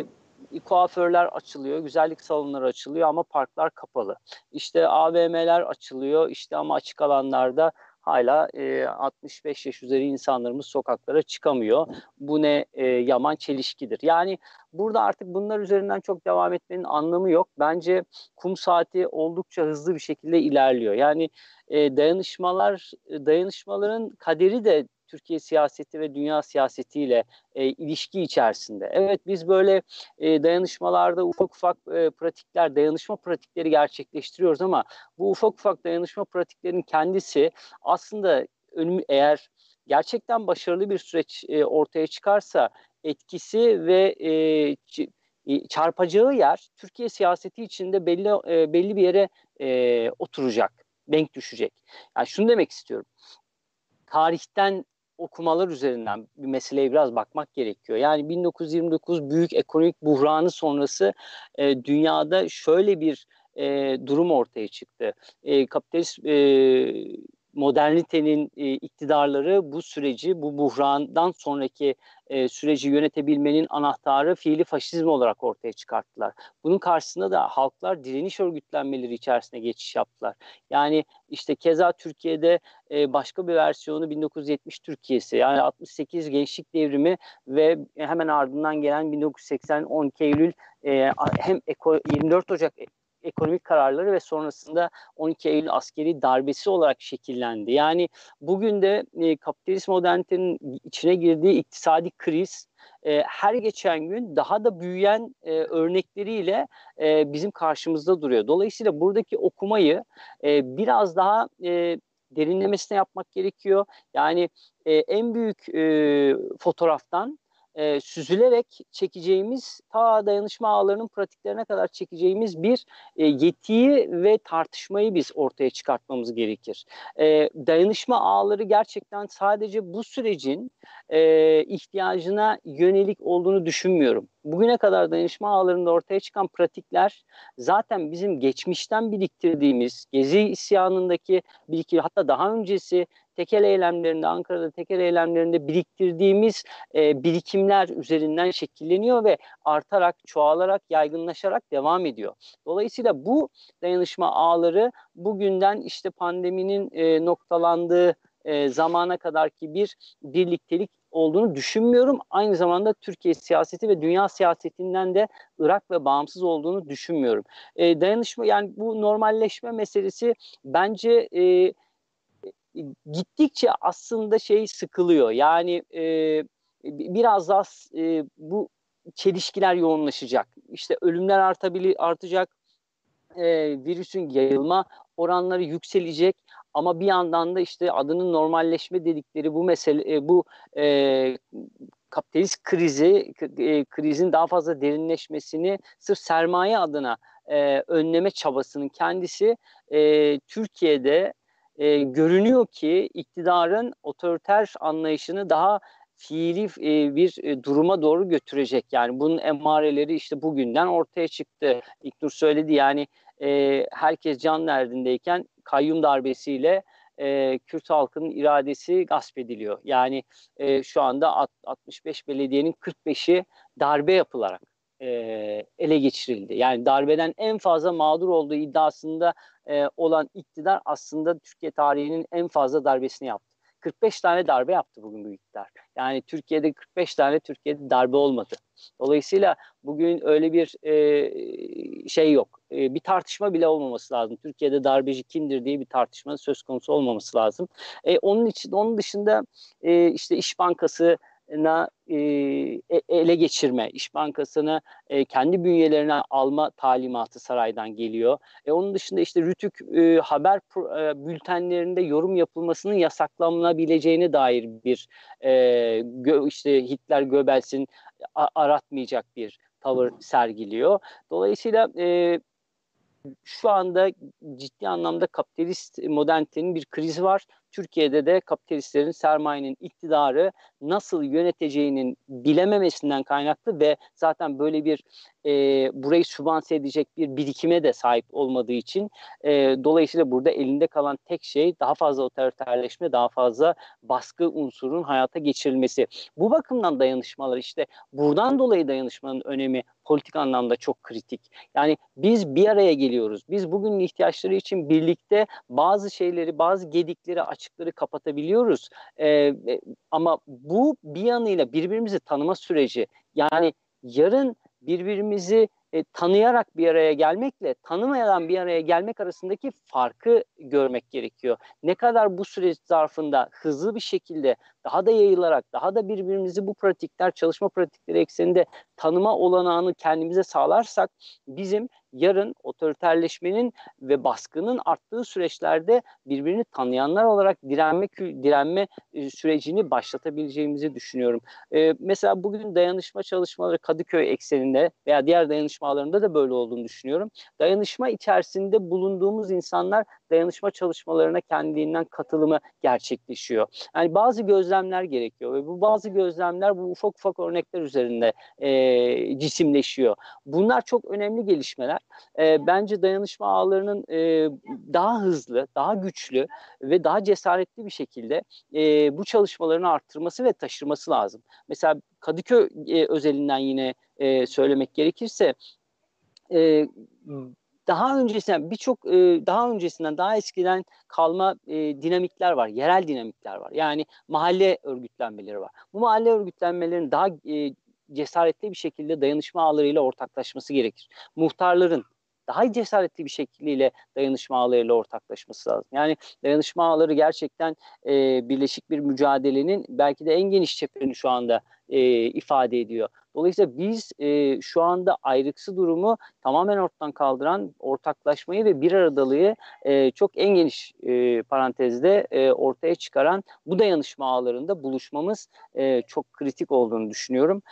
kuaförler açılıyor, güzellik salonları açılıyor ama parklar kapalı. İşte AVM'ler açılıyor işte ama açık alanlarda hala e, 65 yaş üzeri insanlarımız sokaklara çıkamıyor. Bu ne e, yaman çelişkidir. Yani burada artık bunlar üzerinden çok devam etmenin anlamı yok. Bence kum saati oldukça hızlı bir şekilde ilerliyor. Yani e, dayanışmalar dayanışmaların kaderi de Türkiye siyaseti ve dünya siyasetiyle e, ilişki içerisinde. Evet biz böyle e, dayanışmalarda ufak ufak e, pratikler, dayanışma pratikleri gerçekleştiriyoruz ama bu ufak ufak dayanışma pratiklerinin kendisi aslında önüm, eğer gerçekten başarılı bir süreç e, ortaya çıkarsa etkisi ve e, çarpacağı yer Türkiye siyaseti içinde belli e, belli bir yere e, oturacak, denk düşecek. Yani şunu demek istiyorum. Tarihten okumalar üzerinden bir meseleye biraz bakmak gerekiyor. Yani 1929 büyük ekonomik buhranı sonrası e, dünyada şöyle bir e, durum ortaya çıktı. E, kapitalist e, modernitenin e, iktidarları bu süreci, bu buhrandan sonraki e, süreci yönetebilmenin anahtarı fiili faşizm olarak ortaya çıkarttılar. Bunun karşısında da halklar direniş örgütlenmeleri içerisine geçiş yaptılar. Yani işte keza Türkiye'de e, başka bir versiyonu 1970 Türkiye'si yani 68 gençlik devrimi ve hemen ardından gelen 1980 12 Eylül e, hem eko, 24 Ocak ekonomik kararları ve sonrasında 12 Eylül askeri darbesi olarak şekillendi. Yani bugün de e, kapitalist modernitenin içine girdiği iktisadi kriz e, her geçen gün daha da büyüyen e, örnekleriyle e, bizim karşımızda duruyor. Dolayısıyla buradaki okumayı e, biraz daha e, derinlemesine yapmak gerekiyor. Yani e, en büyük e, fotoğraftan e, süzülerek çekeceğimiz ta dayanışma ağlarının pratiklerine kadar çekeceğimiz bir e, yetiyi ve tartışmayı biz ortaya çıkartmamız gerekir. E, dayanışma ağları gerçekten sadece bu sürecin e, ihtiyacına yönelik olduğunu düşünmüyorum. Bugüne kadar dayanışma ağlarında ortaya çıkan pratikler zaten bizim geçmişten biriktirdiğimiz Gezi isyanındaki birikim hatta daha öncesi tekel eylemlerinde, Ankara'da tekel eylemlerinde biriktirdiğimiz e, birikimler üzerinden şekilleniyor ve artarak, çoğalarak, yaygınlaşarak devam ediyor. Dolayısıyla bu dayanışma ağları bugünden işte pandeminin e, noktalandığı e, zamana kadarki bir birliktelik olduğunu düşünmüyorum. Aynı zamanda Türkiye siyaseti ve dünya siyasetinden de Irak ve bağımsız olduğunu düşünmüyorum. E, dayanışma yani bu normalleşme meselesi bence e, gittikçe aslında şey sıkılıyor. Yani e, biraz daha e, bu çelişkiler yoğunlaşacak. İşte ölümler artabilir, artacak, e, virüsün yayılma oranları yükselecek ama bir yandan da işte adının normalleşme dedikleri bu mesele, e, bu e, kapitalist krizi, e, krizin daha fazla derinleşmesini sırf sermaye adına e, önleme çabasının kendisi e, Türkiye'de e, görünüyor ki iktidarın otoriter anlayışını daha fiili e, bir e, duruma doğru götürecek. Yani bunun emareleri işte bugünden ortaya çıktı. İlknur söyledi yani e, herkes can derdindeyken kayyum darbesiyle e, Kürt halkının iradesi gasp ediliyor. Yani e, şu anda 65 belediyenin 45'i darbe yapılarak e, ele geçirildi. Yani darbeden en fazla mağdur olduğu iddiasında e, olan iktidar aslında Türkiye tarihinin en fazla darbesini yaptı. 45 tane darbe yaptı bugün bu iktidar. Yani Türkiye'de 45 tane Türkiye'de darbe olmadı. Dolayısıyla bugün öyle bir e, şey yok. E, bir tartışma bile olmaması lazım. Türkiye'de darbeci kimdir diye bir tartışma söz konusu olmaması lazım. E, onun için onun dışında e, işte İş Bankası na e, e, ele geçirme, İş Bankası'nı e, kendi bünyelerine alma talimatı saraydan geliyor. E, onun dışında işte Rütük e, haber e, bültenlerinde yorum yapılmasının yasaklanabileceğine dair bir e, gö, işte Hitler Göbels'in aratmayacak bir tavır sergiliyor. Dolayısıyla e, şu anda ciddi anlamda kapitalist modernitenin bir krizi var. Türkiye'de de kapitalistlerin sermayenin iktidarı nasıl yöneteceğinin bilememesinden kaynaklı ve zaten böyle bir e, burayı sübvanse edecek bir birikime de sahip olmadığı için e, dolayısıyla burada elinde kalan tek şey daha fazla otoriterleşme, daha fazla baskı unsurun hayata geçirilmesi. Bu bakımdan dayanışmalar işte buradan dolayı dayanışmanın önemi politik anlamda çok kritik. Yani biz bir araya geliyoruz. Biz bugünün ihtiyaçları için birlikte bazı şeyleri, bazı gedikleri, açıkları kapatabiliyoruz. Ee, ama bu bir yanıyla birbirimizi tanıma süreci. Yani yarın birbirimizi e, tanıyarak bir araya gelmekle tanımayan bir araya gelmek arasındaki farkı görmek gerekiyor. Ne kadar bu süreç zarfında hızlı bir şekilde daha da yayılarak daha da birbirimizi bu pratikler çalışma pratikleri ekseninde tanıma olanağını kendimize sağlarsak bizim yarın otoriterleşmenin ve baskının arttığı süreçlerde birbirini tanıyanlar olarak direnme direnme e, sürecini başlatabileceğimizi düşünüyorum. Ee, mesela bugün dayanışma çalışmaları Kadıköy ekseninde veya diğer dayanışma alanında da böyle olduğunu düşünüyorum. Dayanışma içerisinde bulunduğumuz insanlar dayanışma çalışmalarına kendiliğinden katılımı gerçekleşiyor. Yani bazı gözlemler gerekiyor ve bu bazı gözlemler bu ufak ufak örnekler üzerinde e, cisimleşiyor. Bunlar çok önemli gelişmeler. E, bence dayanışma ağlarının e, daha hızlı, daha güçlü ve daha cesaretli bir şekilde e, bu çalışmalarını arttırması ve taşırması lazım. Mesela Kadıköy e, özelinden yine e, söylemek gerekirse e, daha öncesinden birçok e, daha öncesinden daha eskiden kalma e, dinamikler var. Yerel dinamikler var. Yani mahalle örgütlenmeleri var. Bu mahalle örgütlenmelerinin daha e, cesaretli bir şekilde dayanışma ağlarıyla ortaklaşması gerekir. Muhtarların daha cesaretli bir şekilde dayanışma ağlarıyla ortaklaşması lazım. Yani dayanışma ağları gerçekten e, birleşik bir mücadelenin belki de en geniş çeperini şu anda e, ifade ediyor. Dolayısıyla biz e, şu anda ayrıksı durumu tamamen ortadan kaldıran ortaklaşmayı ve bir aradalığı e, çok en geniş e, parantezde e, ortaya çıkaran bu dayanışma ağlarında buluşmamız e, çok kritik olduğunu düşünüyorum.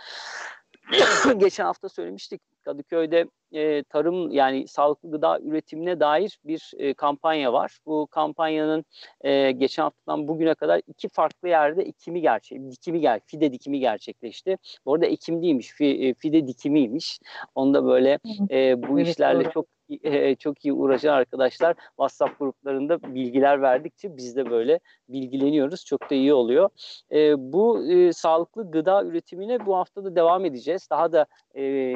Geçen hafta söylemiştik Kadıköy'de e, tarım yani sağlıklı gıda üretimine dair bir e, kampanya var. Bu kampanyanın e, geçen haftadan bugüne kadar iki farklı yerde ekimi gerçek, dikimi gel, fide dikimi gerçekleşti. Bu arada ekim değilmiş, fi, fide dikimiymiş. Onda böyle e, bu evet, işlerle doğru. çok e, çok iyi uğraşan arkadaşlar WhatsApp gruplarında bilgiler verdikçe biz de böyle bilgileniyoruz. Çok da iyi oluyor. E, bu e, sağlıklı gıda üretimine bu hafta da devam edeceğiz. Daha da e,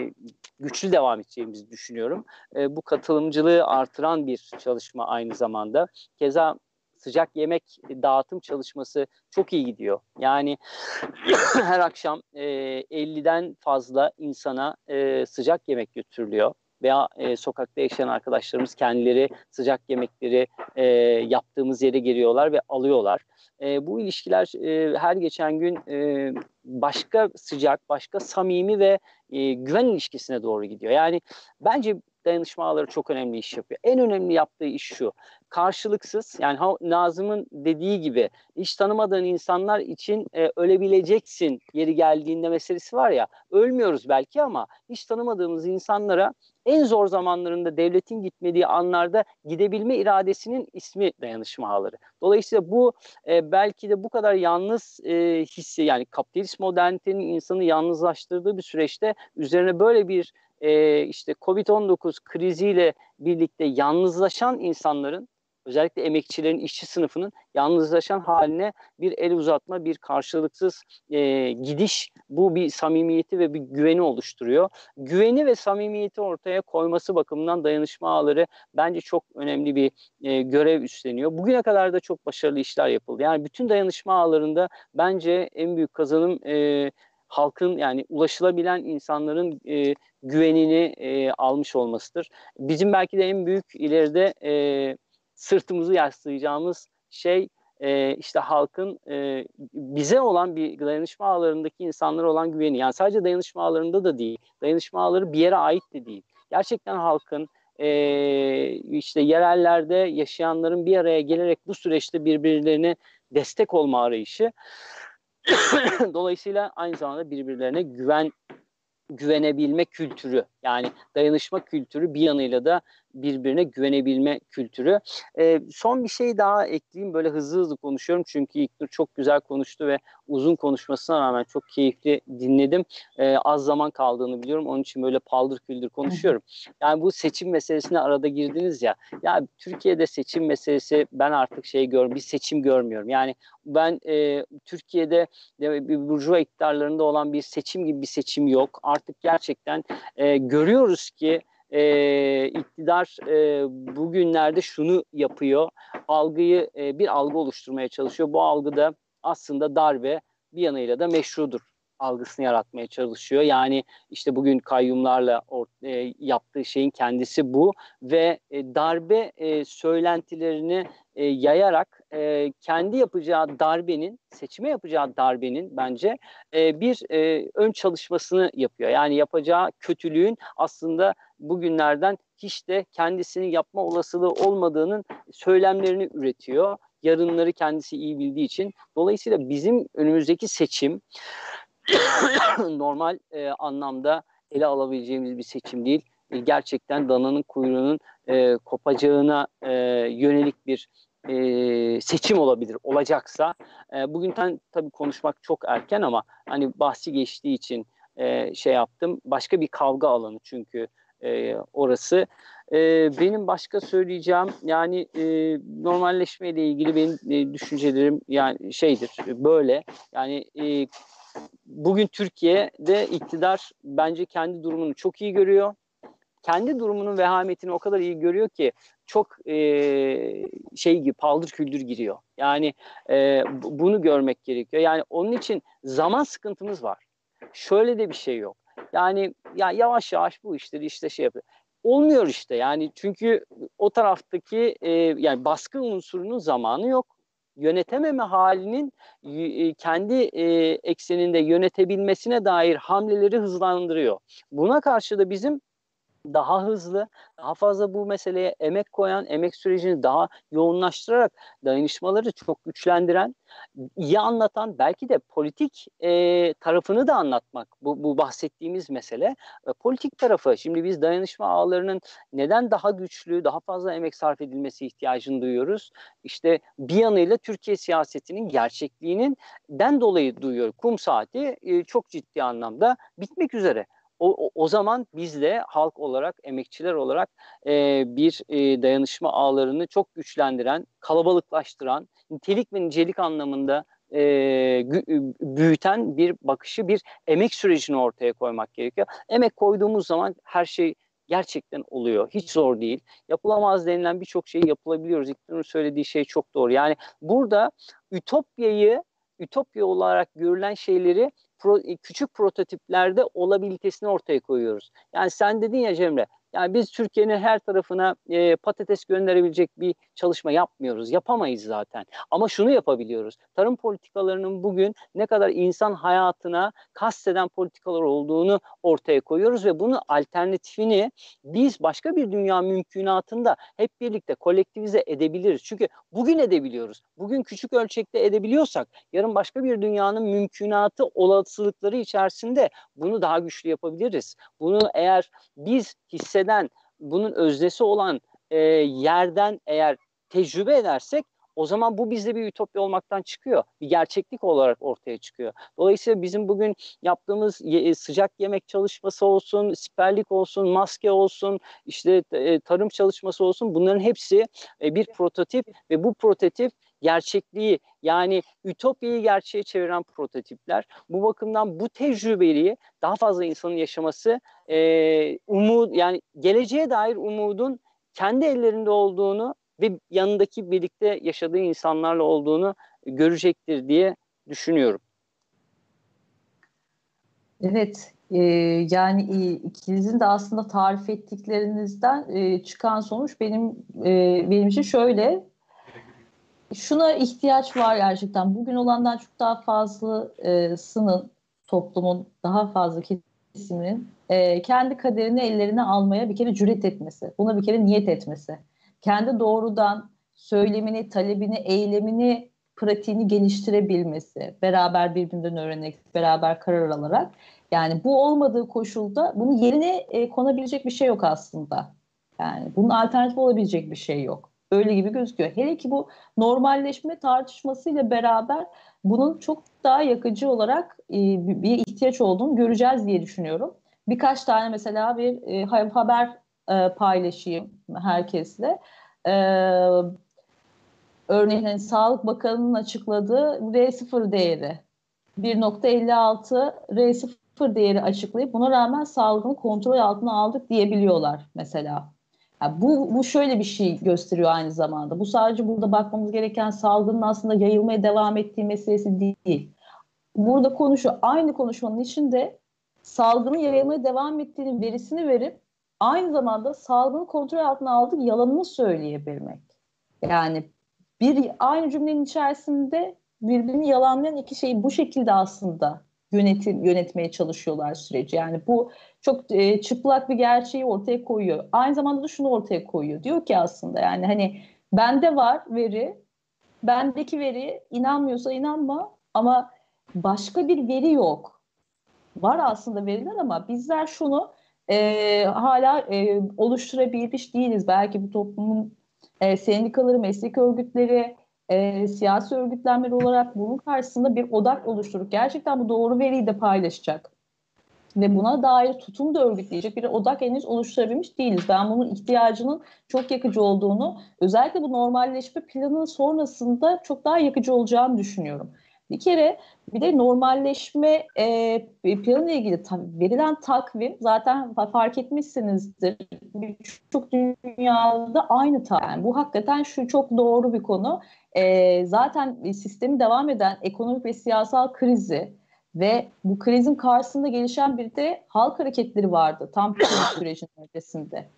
güçlü devam edeceğimizi düşünüyorum. E, bu katılımcılığı artıran bir çalışma aynı zamanda. Keza sıcak yemek dağıtım çalışması çok iyi gidiyor. Yani her akşam e, 50'den fazla insana e, sıcak yemek götürülüyor veya e, sokakta yaşayan arkadaşlarımız kendileri sıcak yemekleri e, yaptığımız yere geliyorlar ve alıyorlar. E, bu ilişkiler e, her geçen gün e, başka sıcak, başka samimi ve e, güven ilişkisine doğru gidiyor. Yani bence dayanışma ağları çok önemli iş yapıyor. En önemli yaptığı iş şu. Karşılıksız yani Nazım'ın dediği gibi hiç tanımadığın insanlar için e, ölebileceksin yeri geldiğinde meselesi var ya ölmüyoruz belki ama hiç tanımadığımız insanlara en zor zamanlarında devletin gitmediği anlarda gidebilme iradesinin ismi dayanışma ağları. Dolayısıyla bu e, belki de bu kadar yalnız e, hissi yani kapitalist modernitenin insanı yalnızlaştırdığı bir süreçte üzerine böyle bir e, işte Covid-19 kriziyle birlikte yalnızlaşan insanların özellikle emekçilerin, işçi sınıfının yalnızlaşan haline bir el uzatma, bir karşılıksız e, gidiş bu bir samimiyeti ve bir güveni oluşturuyor. Güveni ve samimiyeti ortaya koyması bakımından dayanışma ağları bence çok önemli bir e, görev üstleniyor. Bugüne kadar da çok başarılı işler yapıldı. Yani bütün dayanışma ağlarında bence en büyük kazanım e, halkın yani ulaşılabilen insanların e, güvenini e, almış olmasıdır. Bizim belki de en büyük ileride e, sırtımızı yaslayacağımız şey e, işte halkın e, bize olan bir dayanışma ağlarındaki insanlara olan güveni. Yani sadece dayanışma ağlarında da değil. Dayanışma ağları bir yere ait de değil. Gerçekten halkın e, işte yerellerde yaşayanların bir araya gelerek bu süreçte birbirlerine destek olma arayışı. Dolayısıyla aynı zamanda birbirlerine güven güvenebilme kültürü yani dayanışma kültürü bir yanıyla da birbirine güvenebilme kültürü. E, son bir şey daha ekleyeyim böyle hızlı hızlı konuşuyorum çünkü İlknur çok güzel konuştu ve uzun konuşmasına rağmen çok keyifli dinledim. E, az zaman kaldığını biliyorum onun için böyle paldır küldür konuşuyorum. Yani bu seçim meselesine arada girdiniz ya. Ya Türkiye'de seçim meselesi ben artık şey görmüyorum bir seçim görmüyorum. Yani ben e, Türkiye'de bir burjuva iktidarlarında olan bir seçim gibi bir seçim yok. Artık gerçekten e, görüyoruz ki e, iktidar e, bugünlerde şunu yapıyor. Algıyı e, bir algı oluşturmaya çalışıyor. Bu algıda aslında darbe bir yanıyla da meşrudur algısını yaratmaya çalışıyor. Yani işte bugün kayyumlarla e, yaptığı şeyin kendisi bu ve e, darbe e, söylentilerini e, yayarak e, kendi yapacağı darbenin, seçime yapacağı darbenin bence e, bir e, ön çalışmasını yapıyor. Yani yapacağı kötülüğün aslında bugünlerden hiç de kendisini yapma olasılığı olmadığının söylemlerini üretiyor. Yarınları kendisi iyi bildiği için. Dolayısıyla bizim önümüzdeki seçim normal e, anlamda ele alabileceğimiz bir seçim değil. E, gerçekten dananın kuyruğunun e, kopacağına e, yönelik bir e, seçim olabilir olacaksa e, bugünden tabii konuşmak çok erken ama hani bahsi geçtiği için e, şey yaptım başka bir kavga alanı çünkü e, orası. E, benim başka söyleyeceğim yani e, normalleşme ile ilgili benim e, düşüncelerim yani şeydir böyle. Yani e, bugün Türkiye'de iktidar bence kendi durumunu çok iyi görüyor kendi durumunun vehametini o kadar iyi görüyor ki çok e, şey gibi paldır küldür giriyor. Yani e, bunu görmek gerekiyor. Yani onun için zaman sıkıntımız var. Şöyle de bir şey yok. Yani ya yavaş yavaş bu işleri işte şey yapıyor. Olmuyor işte yani çünkü o taraftaki e, yani baskı unsurunun zamanı yok. Yönetememe halinin kendi ekseninde yönetebilmesine dair hamleleri hızlandırıyor. Buna karşı da bizim daha hızlı, daha fazla bu meseleye emek koyan, emek sürecini daha yoğunlaştırarak dayanışmaları çok güçlendiren, iyi anlatan, belki de politik e, tarafını da anlatmak bu, bu bahsettiğimiz mesele. E, politik tarafı, şimdi biz dayanışma ağlarının neden daha güçlü, daha fazla emek sarf edilmesi ihtiyacını duyuyoruz. İşte bir yanıyla Türkiye siyasetinin gerçekliğinin den dolayı duyuyor. Kum saati e, çok ciddi anlamda bitmek üzere o, o, zaman biz de halk olarak, emekçiler olarak e, bir e, dayanışma ağlarını çok güçlendiren, kalabalıklaştıran, nitelik ve nicelik anlamında e, büyüten bir bakışı, bir emek sürecini ortaya koymak gerekiyor. Emek koyduğumuz zaman her şey gerçekten oluyor. Hiç zor değil. Yapılamaz denilen birçok şeyi yapılabiliyoruz. İktidarın söylediği şey çok doğru. Yani burada ütopyayı ütopya olarak görülen şeyleri pro, küçük prototiplerde olabilitesini ortaya koyuyoruz. Yani sen dedin ya Cemre, yani biz Türkiye'nin her tarafına e, patates gönderebilecek bir çalışma yapmıyoruz. Yapamayız zaten. Ama şunu yapabiliyoruz. Tarım politikalarının bugün ne kadar insan hayatına kasteden politikalar olduğunu ortaya koyuyoruz ve bunun alternatifini biz başka bir dünya mümkünatında hep birlikte kolektivize edebiliriz. Çünkü bugün edebiliyoruz. Bugün küçük ölçekte edebiliyorsak yarın başka bir dünyanın mümkünatı olasılıkları içerisinde bunu daha güçlü yapabiliriz. Bunu eğer biz hissedersek eden, bunun öznesi olan e, yerden eğer tecrübe edersek o zaman bu bizde bir ütopya olmaktan çıkıyor. Bir gerçeklik olarak ortaya çıkıyor. Dolayısıyla bizim bugün yaptığımız e, sıcak yemek çalışması olsun, siperlik olsun, maske olsun, işte e, tarım çalışması olsun bunların hepsi e, bir prototip ve bu prototip gerçekliği yani ütopyayı gerçeğe çeviren prototipler. Bu bakımdan bu tecrübeyi daha fazla insanın yaşaması e, umut yani geleceğe dair umudun kendi ellerinde olduğunu ve yanındaki birlikte yaşadığı insanlarla olduğunu görecektir diye düşünüyorum. Evet, e, yani e, ikinizin de aslında tarif ettiklerinizden e, çıkan sonuç benim e, benim için şöyle şuna ihtiyaç var gerçekten. Bugün olandan çok daha fazlasının toplumun daha fazla kesiminin e, kendi kaderini ellerine almaya bir kere cüret etmesi. Buna bir kere niyet etmesi. Kendi doğrudan söylemini, talebini, eylemini pratiğini geliştirebilmesi, beraber birbirinden öğrenerek, beraber karar alarak. Yani bu olmadığı koşulda bunun yerine e, konabilecek bir şey yok aslında. Yani bunun alternatif olabilecek bir şey yok. Öyle gibi gözüküyor. Hele ki bu normalleşme tartışmasıyla beraber bunun çok daha yakıcı olarak e, bir ihtiyaç olduğunu göreceğiz diye düşünüyorum. Birkaç tane mesela bir e, haber e, paylaşayım herkesle. Örneğin hani Sağlık Bakanı'nın açıkladığı R0 değeri 1.56 R0 değeri açıklayıp buna rağmen salgını kontrol altına aldık diyebiliyorlar mesela. Yani bu, bu şöyle bir şey gösteriyor aynı zamanda. Bu sadece burada bakmamız gereken salgının aslında yayılmaya devam ettiği meselesi değil. Burada konuşu aynı konuşmanın içinde salgının yayılmaya devam ettiğinin verisini verip aynı zamanda salgını kontrol altına aldık yalanını söyleyebilmek. Yani bir aynı cümlenin içerisinde birbirini yalanlayan iki şeyi bu şekilde aslında yönetim yönetmeye çalışıyorlar süreci. Yani bu çok e, çıplak bir gerçeği ortaya koyuyor. Aynı zamanda da şunu ortaya koyuyor. Diyor ki aslında yani hani bende var veri, bendeki veri inanmıyorsa inanma ama başka bir veri yok. Var aslında veriler ama bizler şunu e, hala e, oluşturabilmiş değiliz. Belki bu toplumun e, sendikaları, meslek örgütleri, e, siyasi örgütlenmeler olarak bunun karşısında bir odak oluşturup gerçekten bu doğru veriyi de paylaşacak ve buna dair tutum da örgütleyecek bir odak henüz oluşturabilmiş değiliz. Ben bunun ihtiyacının çok yakıcı olduğunu, özellikle bu normalleşme planının sonrasında çok daha yakıcı olacağını düşünüyorum. Bir kere bir de normalleşme e, planıyla ilgili tabii verilen takvim zaten fark etmişsinizdir. Birçok dünyada aynı takvim. Yani bu hakikaten şu çok doğru bir konu. E, zaten sistemi devam eden ekonomik ve siyasal krizi ve bu krizin karşısında gelişen bir de halk hareketleri vardı tam kriz sürecinin öncesinde.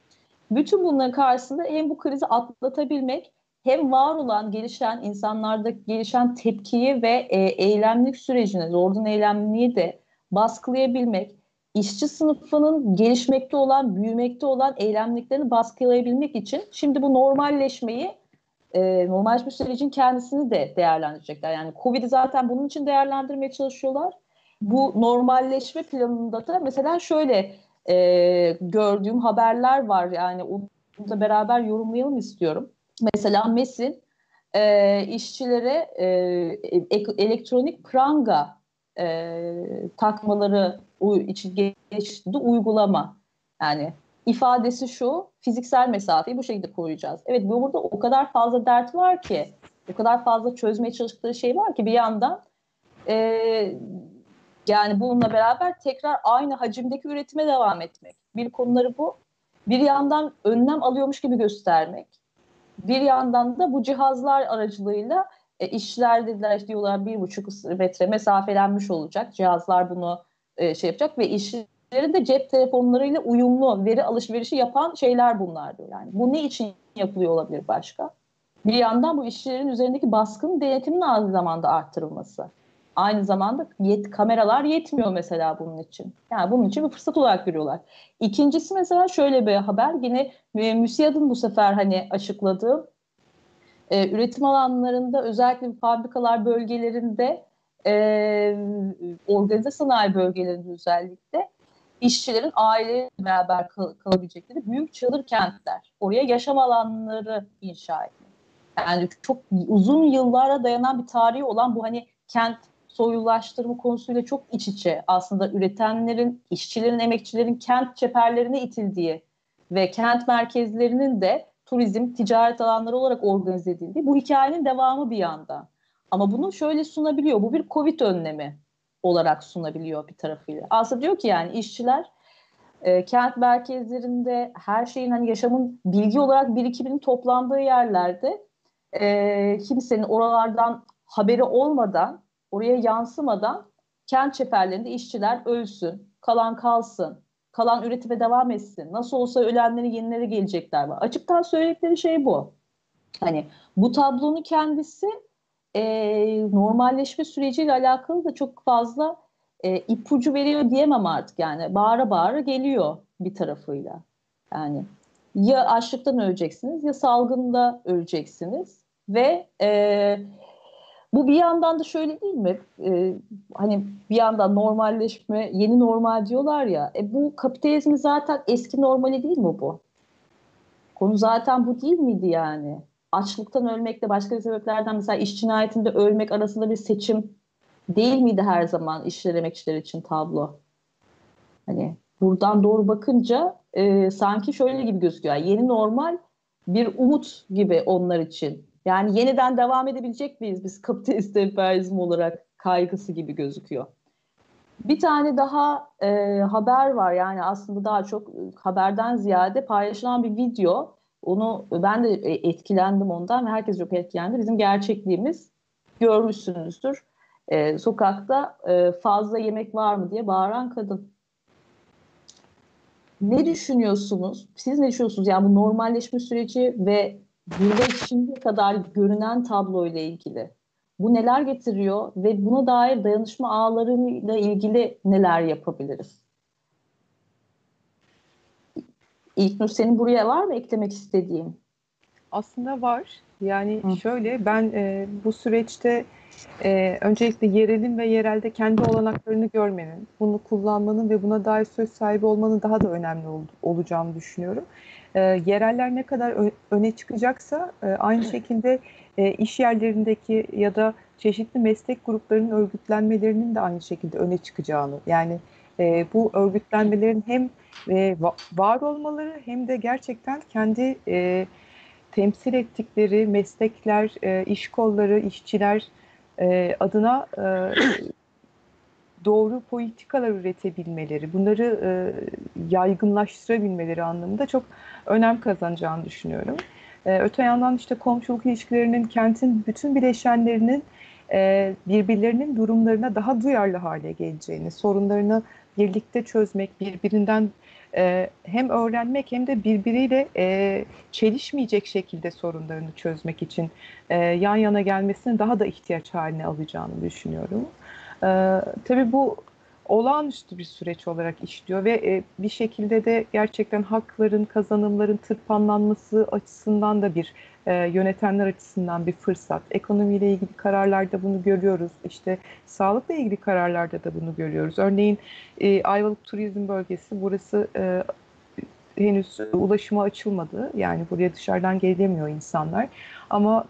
Bütün bunların karşısında hem bu krizi atlatabilmek hem var olan, gelişen insanlarda gelişen tepkiyi ve e, eylemlik sürecini, zordan eylemliği de baskılayabilmek, işçi sınıfının gelişmekte olan, büyümekte olan eylemliklerini baskılayabilmek için şimdi bu normalleşmeyi, e, normalleşme sürecin kendisini de değerlendirecekler. Yani Covid'i zaten bunun için değerlendirmeye çalışıyorlar. Bu normalleşme planında da mesela şöyle e, gördüğüm haberler var yani onu da beraber yorumlayalım istiyorum. Mesela MES'in e, işçilere e, elektronik pranga e, takmaları için geliştirdiği uygulama. Yani ifadesi şu, fiziksel mesafeyi bu şekilde koruyacağız. Evet bu burada o kadar fazla dert var ki, o kadar fazla çözmeye çalıştıkları şey var ki bir yandan e, yani bununla beraber tekrar aynı hacimdeki üretime devam etmek. Bir konuları bu. Bir yandan önlem alıyormuş gibi göstermek. Bir yandan da bu cihazlar aracılığıyla e, işçiler dediler diyorlar bir buçuk metre mesafelenmiş olacak. Cihazlar bunu e, şey yapacak ve işçilerin de cep telefonlarıyla uyumlu veri alışverişi yapan şeyler bunlar diyor. Yani bu ne için yapılıyor olabilir başka? Bir yandan bu işçilerin üzerindeki baskın denetimin aynı zamanda arttırılması. Aynı zamanda yet, kameralar yetmiyor mesela bunun için. Yani bunun için bir fırsat olarak görüyorlar. İkincisi mesela şöyle bir haber. Yine e, MÜSİAD'ın bu sefer hani açıkladığı e, üretim alanlarında özellikle fabrikalar bölgelerinde e, organize sanayi bölgelerinde özellikle işçilerin aile beraber kal- kalabilecekleri büyük çadır kentler. Oraya yaşam alanları inşa etmek. Yani çok uzun yıllara dayanan bir tarihi olan bu hani kent soyulaştırma konusuyla çok iç içe aslında üretenlerin, işçilerin, emekçilerin kent çeperlerine itildiği ve kent merkezlerinin de turizm, ticaret alanları olarak organize edildiği bu hikayenin devamı bir yanda. Ama bunu şöyle sunabiliyor. Bu bir Covid önlemi olarak sunabiliyor bir tarafıyla. Aslında diyor ki yani işçiler e, kent merkezlerinde her şeyin hani yaşamın bilgi olarak birikiminin toplandığı yerlerde e, kimsenin oralardan haberi olmadan oraya yansımadan kent çeperlerinde işçiler ölsün, kalan kalsın, kalan üretime devam etsin. Nasıl olsa ölenlerin yenileri gelecekler var. Açıktan söyledikleri şey bu. Hani bu tablonun kendisi e, normalleşme süreciyle alakalı da çok fazla e, ipucu veriyor diyemem artık yani. Bağıra bağıra geliyor bir tarafıyla. Yani ya açlıktan öleceksiniz ya salgında öleceksiniz ve e, Bu bir yandan da şöyle değil mi? Ee, hani bir yandan normalleşme, yeni normal diyorlar ya. E, bu kapitalizmin zaten eski normali değil mi bu? Konu zaten bu değil miydi yani? Açlıktan ölmekle başka sebeplerden mesela iş cinayetinde ölmek arasında bir seçim değil miydi her zaman işçiler emekçiler için tablo? Hani buradan doğru bakınca e, sanki şöyle gibi gözüküyor. Yeni normal bir umut gibi onlar için. Yani yeniden devam edebilecek miyiz biz kapitalist emperyalizm olarak kaygısı gibi gözüküyor. Bir tane daha e, haber var yani aslında daha çok haberden ziyade paylaşılan bir video. Onu ben de etkilendim ondan ve herkes çok etkilendi. Bizim gerçekliğimiz görmüşsünüzdür. E, sokakta e, fazla yemek var mı diye bağıran kadın. Ne düşünüyorsunuz? Siz ne düşünüyorsunuz? Yani bu normalleşme süreci ve burada şimdiye kadar görünen tablo ile ilgili bu neler getiriyor ve buna dair dayanışma ağlarıyla ilgili neler yapabiliriz? İlknur senin buraya var mı eklemek istediğin? Aslında var. Yani Hı. şöyle ben e, bu süreçte e, öncelikle yerelin ve yerelde kendi olanaklarını görmenin, bunu kullanmanın ve buna dair söz sahibi olmanın daha da önemli ol, olacağını düşünüyorum. E, yereller ne kadar öne çıkacaksa e, aynı şekilde e, iş yerlerindeki ya da çeşitli meslek gruplarının örgütlenmelerinin de aynı şekilde öne çıkacağını yani e, bu örgütlenmelerin hem e, var olmaları hem de gerçekten kendi e, temsil ettikleri meslekler, e, iş kolları, işçiler e, adına e, doğru politikalar üretebilmeleri, bunları e, yaygınlaştırabilmeleri anlamında çok önem kazanacağını düşünüyorum. E, öte yandan işte komşuluk ilişkilerinin, kentin bütün bileşenlerinin e, birbirlerinin durumlarına daha duyarlı hale geleceğini, sorunlarını birlikte çözmek, birbirinden e, hem öğrenmek hem de birbiriyle e, çelişmeyecek şekilde sorunlarını çözmek için e, yan yana gelmesini daha da ihtiyaç haline alacağını düşünüyorum. E, tabii bu olağanüstü bir süreç olarak işliyor ve e, bir şekilde de gerçekten hakların, kazanımların tırpanlanması açısından da bir e, yönetenler açısından bir fırsat. Ekonomiyle ilgili kararlarda bunu görüyoruz. İşte sağlıkla ilgili kararlarda da bunu görüyoruz. Örneğin e, Ayvalık Turizm Bölgesi burası e, henüz ulaşıma açılmadı. Yani buraya dışarıdan gelemiyor insanlar. Ama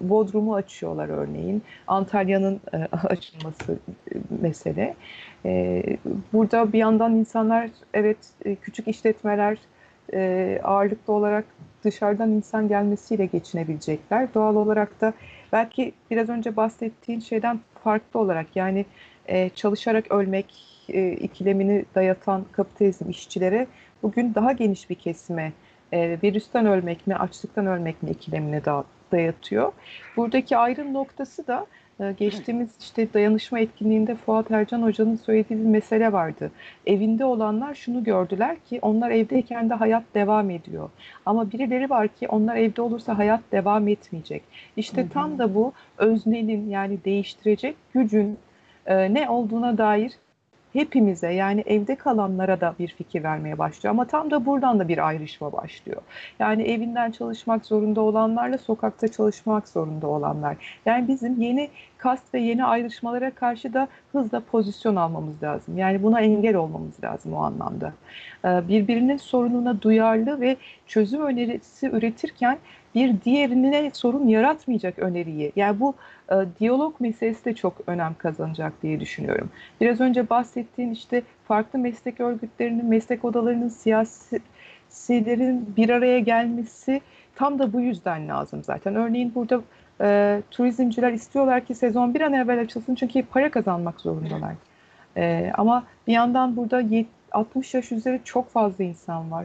Bodrum'u açıyorlar örneğin. Antalya'nın e, açılması e, mesele. E, burada bir yandan insanlar evet küçük işletmeler ağırlıklı olarak dışarıdan insan gelmesiyle geçinebilecekler. Doğal olarak da belki biraz önce bahsettiğin şeyden farklı olarak yani çalışarak ölmek ikilemini dayatan kapitalizm işçilere bugün daha geniş bir kesime e, virüsten ölmek mi, açlıktan ölmek mi ikilemine da, dayatıyor. Buradaki ayrım noktası da e, geçtiğimiz işte dayanışma etkinliğinde Fuat Ercan Hoca'nın söylediği bir mesele vardı. Evinde olanlar şunu gördüler ki onlar evdeyken de hayat devam ediyor. Ama birileri var ki onlar evde olursa hayat devam etmeyecek. İşte tam da bu öznenin yani değiştirecek gücün e, ne olduğuna dair hepimize yani evde kalanlara da bir fikir vermeye başlıyor. Ama tam da buradan da bir ayrışma başlıyor. Yani evinden çalışmak zorunda olanlarla sokakta çalışmak zorunda olanlar. Yani bizim yeni kast ve yeni ayrışmalara karşı da hızla pozisyon almamız lazım. Yani buna engel olmamız lazım o anlamda. Ee, birbirinin sorununa duyarlı ve çözüm önerisi üretirken bir diğerine sorun yaratmayacak öneriyi. Yani bu e, diyalog meselesi de çok önem kazanacak diye düşünüyorum. Biraz önce bahsettiğin işte farklı meslek örgütlerinin, meslek odalarının, siyasilerin bir araya gelmesi tam da bu yüzden lazım zaten. Örneğin burada e, turizmciler istiyorlar ki sezon bir an evvel açılsın çünkü para kazanmak zorundalar. E, ama bir yandan burada 60 yaş üzeri çok fazla insan var.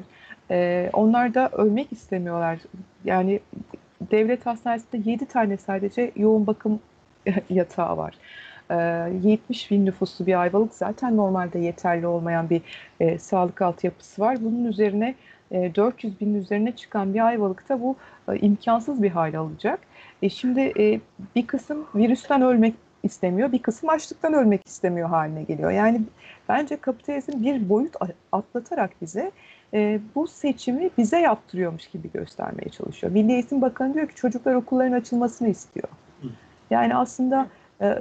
E, onlar da ölmek istemiyorlar. Yani devlet hastanesinde 7 tane sadece yoğun bakım yatağı var. E, ee, 70 bin nüfuslu bir Ayvalık zaten normalde yeterli olmayan bir e, sağlık altyapısı var. Bunun üzerine e, 400 bin üzerine çıkan bir Ayvalık'ta bu e, imkansız bir hal alacak. E, şimdi e, bir kısım virüsten ölmek istemiyor, bir kısım açlıktan ölmek istemiyor haline geliyor. Yani bence kapitalizm bir boyut atlatarak bize e, bu seçimi bize yaptırıyormuş gibi göstermeye çalışıyor. Milli Eğitim Bakanı diyor ki çocuklar okulların açılmasını istiyor. Yani aslında e,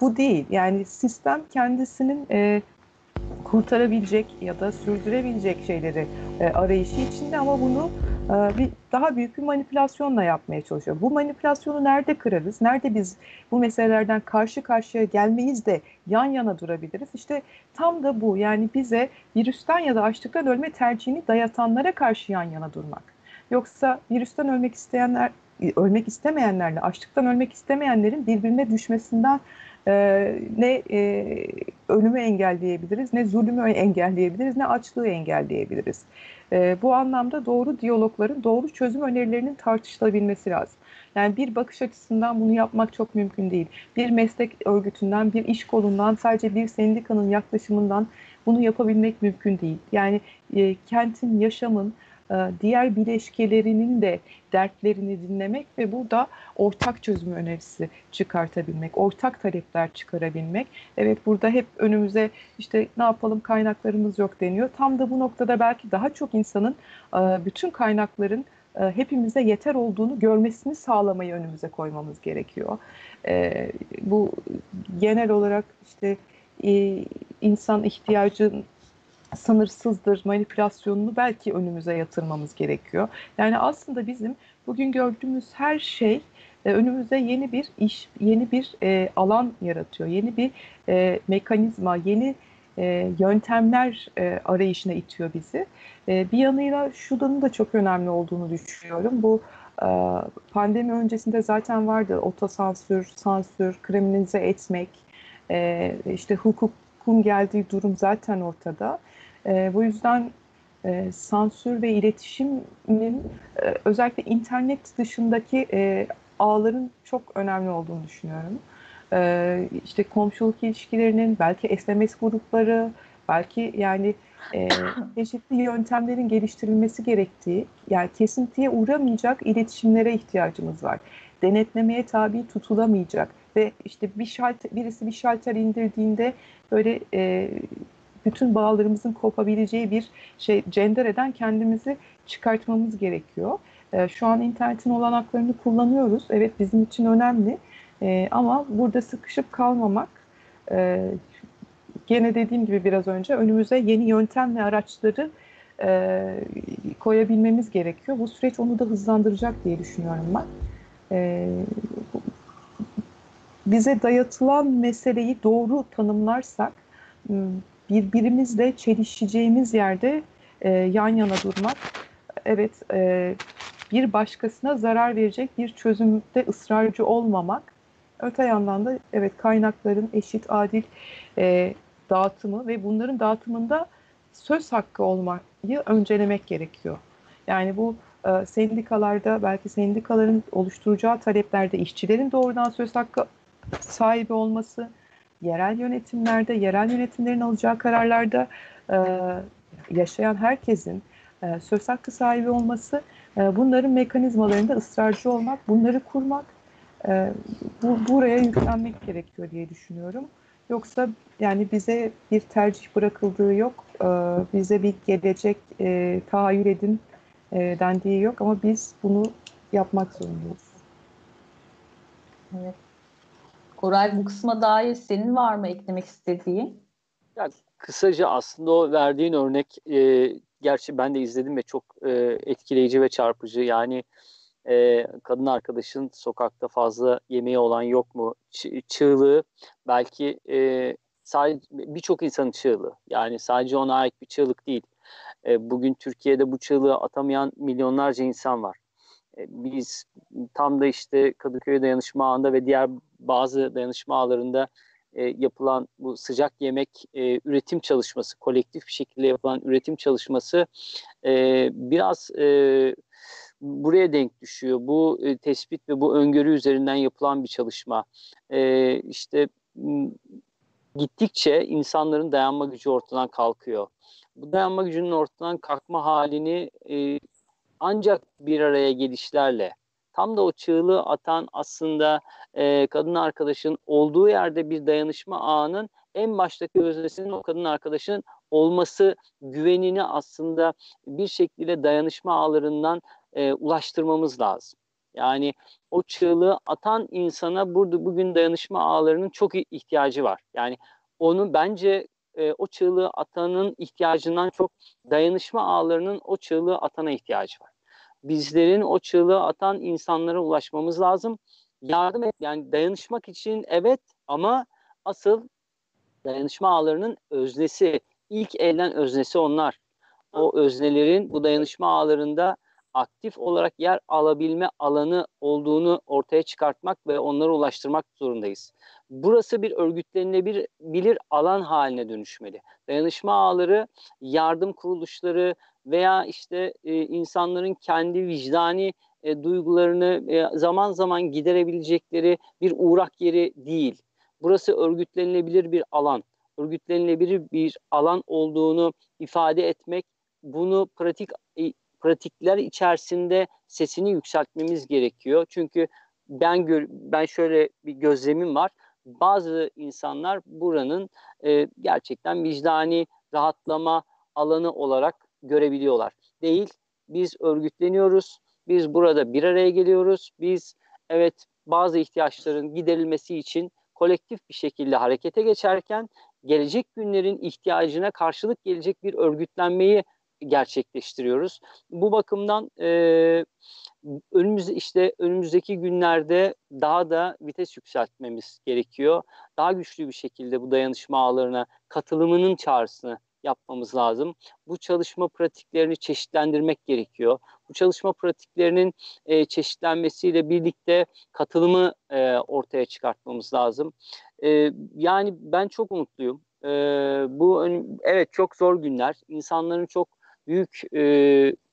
bu, değil. Yani sistem kendisinin e, kurtarabilecek ya da sürdürebilecek şeyleri e, arayışı içinde ama bunu e, bir daha büyük bir manipülasyonla yapmaya çalışıyor. Bu manipülasyonu nerede kırarız? Nerede biz bu meselelerden karşı karşıya gelmeyiz de yan yana durabiliriz? İşte tam da bu. Yani bize virüsten ya da açlıktan ölme tercihini dayatanlara karşı yan yana durmak. Yoksa virüsten ölmek isteyenler ölmek istemeyenlerle açlıktan ölmek istemeyenlerin birbirine düşmesinden e, ne e, ölümü engelleyebiliriz, ne zulümü engelleyebiliriz, ne açlığı engelleyebiliriz. E, bu anlamda doğru diyalogların, doğru çözüm önerilerinin tartışılabilmesi lazım. Yani bir bakış açısından bunu yapmak çok mümkün değil. Bir meslek örgütünden, bir iş kolundan, sadece bir sendikanın yaklaşımından bunu yapabilmek mümkün değil. Yani e, kentin, yaşamın, diğer bileşkelerinin de dertlerini dinlemek ve burada ortak çözüm önerisi çıkartabilmek, ortak talepler çıkarabilmek. Evet burada hep önümüze işte ne yapalım kaynaklarımız yok deniyor. Tam da bu noktada belki daha çok insanın e, bütün kaynakların e, hepimize yeter olduğunu görmesini sağlamayı önümüze koymamız gerekiyor. Bu genel olarak işte insan ihtiyacın sınırsızdır manipülasyonunu belki önümüze yatırmamız gerekiyor. Yani aslında bizim bugün gördüğümüz her şey e, önümüze yeni bir iş, yeni bir e, alan yaratıyor. Yeni bir e, mekanizma, yeni e, yöntemler e, arayışına itiyor bizi. E, bir yanıyla şudanın da çok önemli olduğunu düşünüyorum. Bu e, pandemi öncesinde zaten vardı otosansür, sansür, kriminalize etmek, e, işte hukukun geldiği durum zaten ortada. E, bu yüzden e, sansür ve iletişimin e, özellikle internet dışındaki e, ağların çok önemli olduğunu düşünüyorum. E, işte komşuluk ilişkilerinin, belki SMS grupları, belki yani e, çeşitli yöntemlerin geliştirilmesi gerektiği, yani kesintiye uğramayacak iletişimlere ihtiyacımız var. Denetlemeye tabi tutulamayacak ve işte bir şalter, birisi bir şalter indirdiğinde böyle e, bütün bağlarımızın kopabileceği bir şey cendereden kendimizi çıkartmamız gerekiyor. E, şu an internetin olanaklarını kullanıyoruz. Evet bizim için önemli. E, ama burada sıkışıp kalmamak e, gene dediğim gibi biraz önce önümüze yeni yöntem ve araçları e, koyabilmemiz gerekiyor. Bu süreç onu da hızlandıracak diye düşünüyorum ben. E, bize dayatılan meseleyi doğru tanımlarsak birbirimizle çelişeceğimiz yerde e, yan yana durmak, evet e, bir başkasına zarar verecek bir çözümde ısrarcı olmamak, öte yandan da evet kaynakların eşit, adil e, dağıtımı ve bunların dağıtımında söz hakkı olmayı öncelemek gerekiyor. Yani bu e, sendikalarda belki sendikaların oluşturacağı taleplerde işçilerin doğrudan söz hakkı sahibi olması, yerel yönetimlerde, yerel yönetimlerin alacağı kararlarda e, yaşayan herkesin e, söz hakkı sahibi olması, e, bunların mekanizmalarında ısrarcı olmak, bunları kurmak, e, bu, buraya yüklenmek gerekiyor diye düşünüyorum. Yoksa yani bize bir tercih bırakıldığı yok, e, bize bir gelecek e, tahayyül edin e, dendiği yok ama biz bunu yapmak zorundayız. Evet. Koray bu kısma dair senin var mı eklemek istediğin? Ya, kısaca aslında o verdiğin örnek e, gerçi ben de izledim ve çok e, etkileyici ve çarpıcı. Yani e, kadın arkadaşın sokakta fazla yemeği olan yok mu? Ç- çığlığı belki e, sadece birçok insanın çığlığı. Yani sadece ona ait bir çığlık değil. E, bugün Türkiye'de bu çığlığı atamayan milyonlarca insan var. E, biz tam da işte Kadıköy dayanışma ağında ve diğer bazı dayanışma ağlarında e, yapılan bu sıcak yemek e, üretim çalışması, kolektif bir şekilde yapılan üretim çalışması e, biraz e, buraya denk düşüyor. Bu e, tespit ve bu öngörü üzerinden yapılan bir çalışma. E, işte gittikçe insanların dayanma gücü ortadan kalkıyor. Bu dayanma gücünün ortadan kalkma halini e, ancak bir araya gelişlerle tam da o çığlığı atan aslında e, kadın arkadaşın olduğu yerde bir dayanışma ağının en baştaki öznesinin o kadın arkadaşın olması güvenini aslında bir şekilde dayanışma ağlarından e, ulaştırmamız lazım. Yani o çığlığı atan insana burada bugün dayanışma ağlarının çok ihtiyacı var. Yani onu bence e, o çığlığı atanın ihtiyacından çok dayanışma ağlarının o çığlığı atana ihtiyacı var. Bizlerin o çığlığı atan insanlara ulaşmamız lazım. Yardım et yani dayanışmak için evet ama asıl dayanışma ağlarının öznesi, ilk elden öznesi onlar. O öznelerin bu dayanışma ağlarında aktif olarak yer alabilme alanı olduğunu ortaya çıkartmak ve onlara ulaştırmak zorundayız. Burası bir örgütlenilebilir bilir alan haline dönüşmeli. Dayanışma ağları, yardım kuruluşları veya işte e, insanların kendi vicdani e, duygularını e, zaman zaman giderebilecekleri bir uğrak yeri değil. Burası örgütlenilebilir bir alan. Örgütlenilebilir bir alan olduğunu ifade etmek, bunu pratik e, pratikler içerisinde sesini yükseltmemiz gerekiyor. Çünkü ben gör, ben şöyle bir gözlemim var. Bazı insanlar buranın e, gerçekten vicdani rahatlama alanı olarak görebiliyorlar. Değil, biz örgütleniyoruz, biz burada bir araya geliyoruz, biz evet bazı ihtiyaçların giderilmesi için kolektif bir şekilde harekete geçerken gelecek günlerin ihtiyacına karşılık gelecek bir örgütlenmeyi gerçekleştiriyoruz. Bu bakımdan e, önümüz işte önümüzdeki günlerde daha da vites yükseltmemiz gerekiyor. Daha güçlü bir şekilde bu dayanışma ağlarına katılımının çağrısını yapmamız lazım. Bu çalışma pratiklerini çeşitlendirmek gerekiyor. Bu çalışma pratiklerinin e, çeşitlenmesiyle birlikte katılımı e, ortaya çıkartmamız lazım. E, yani ben çok umutluyum. E, bu evet çok zor günler. İnsanların çok büyük e,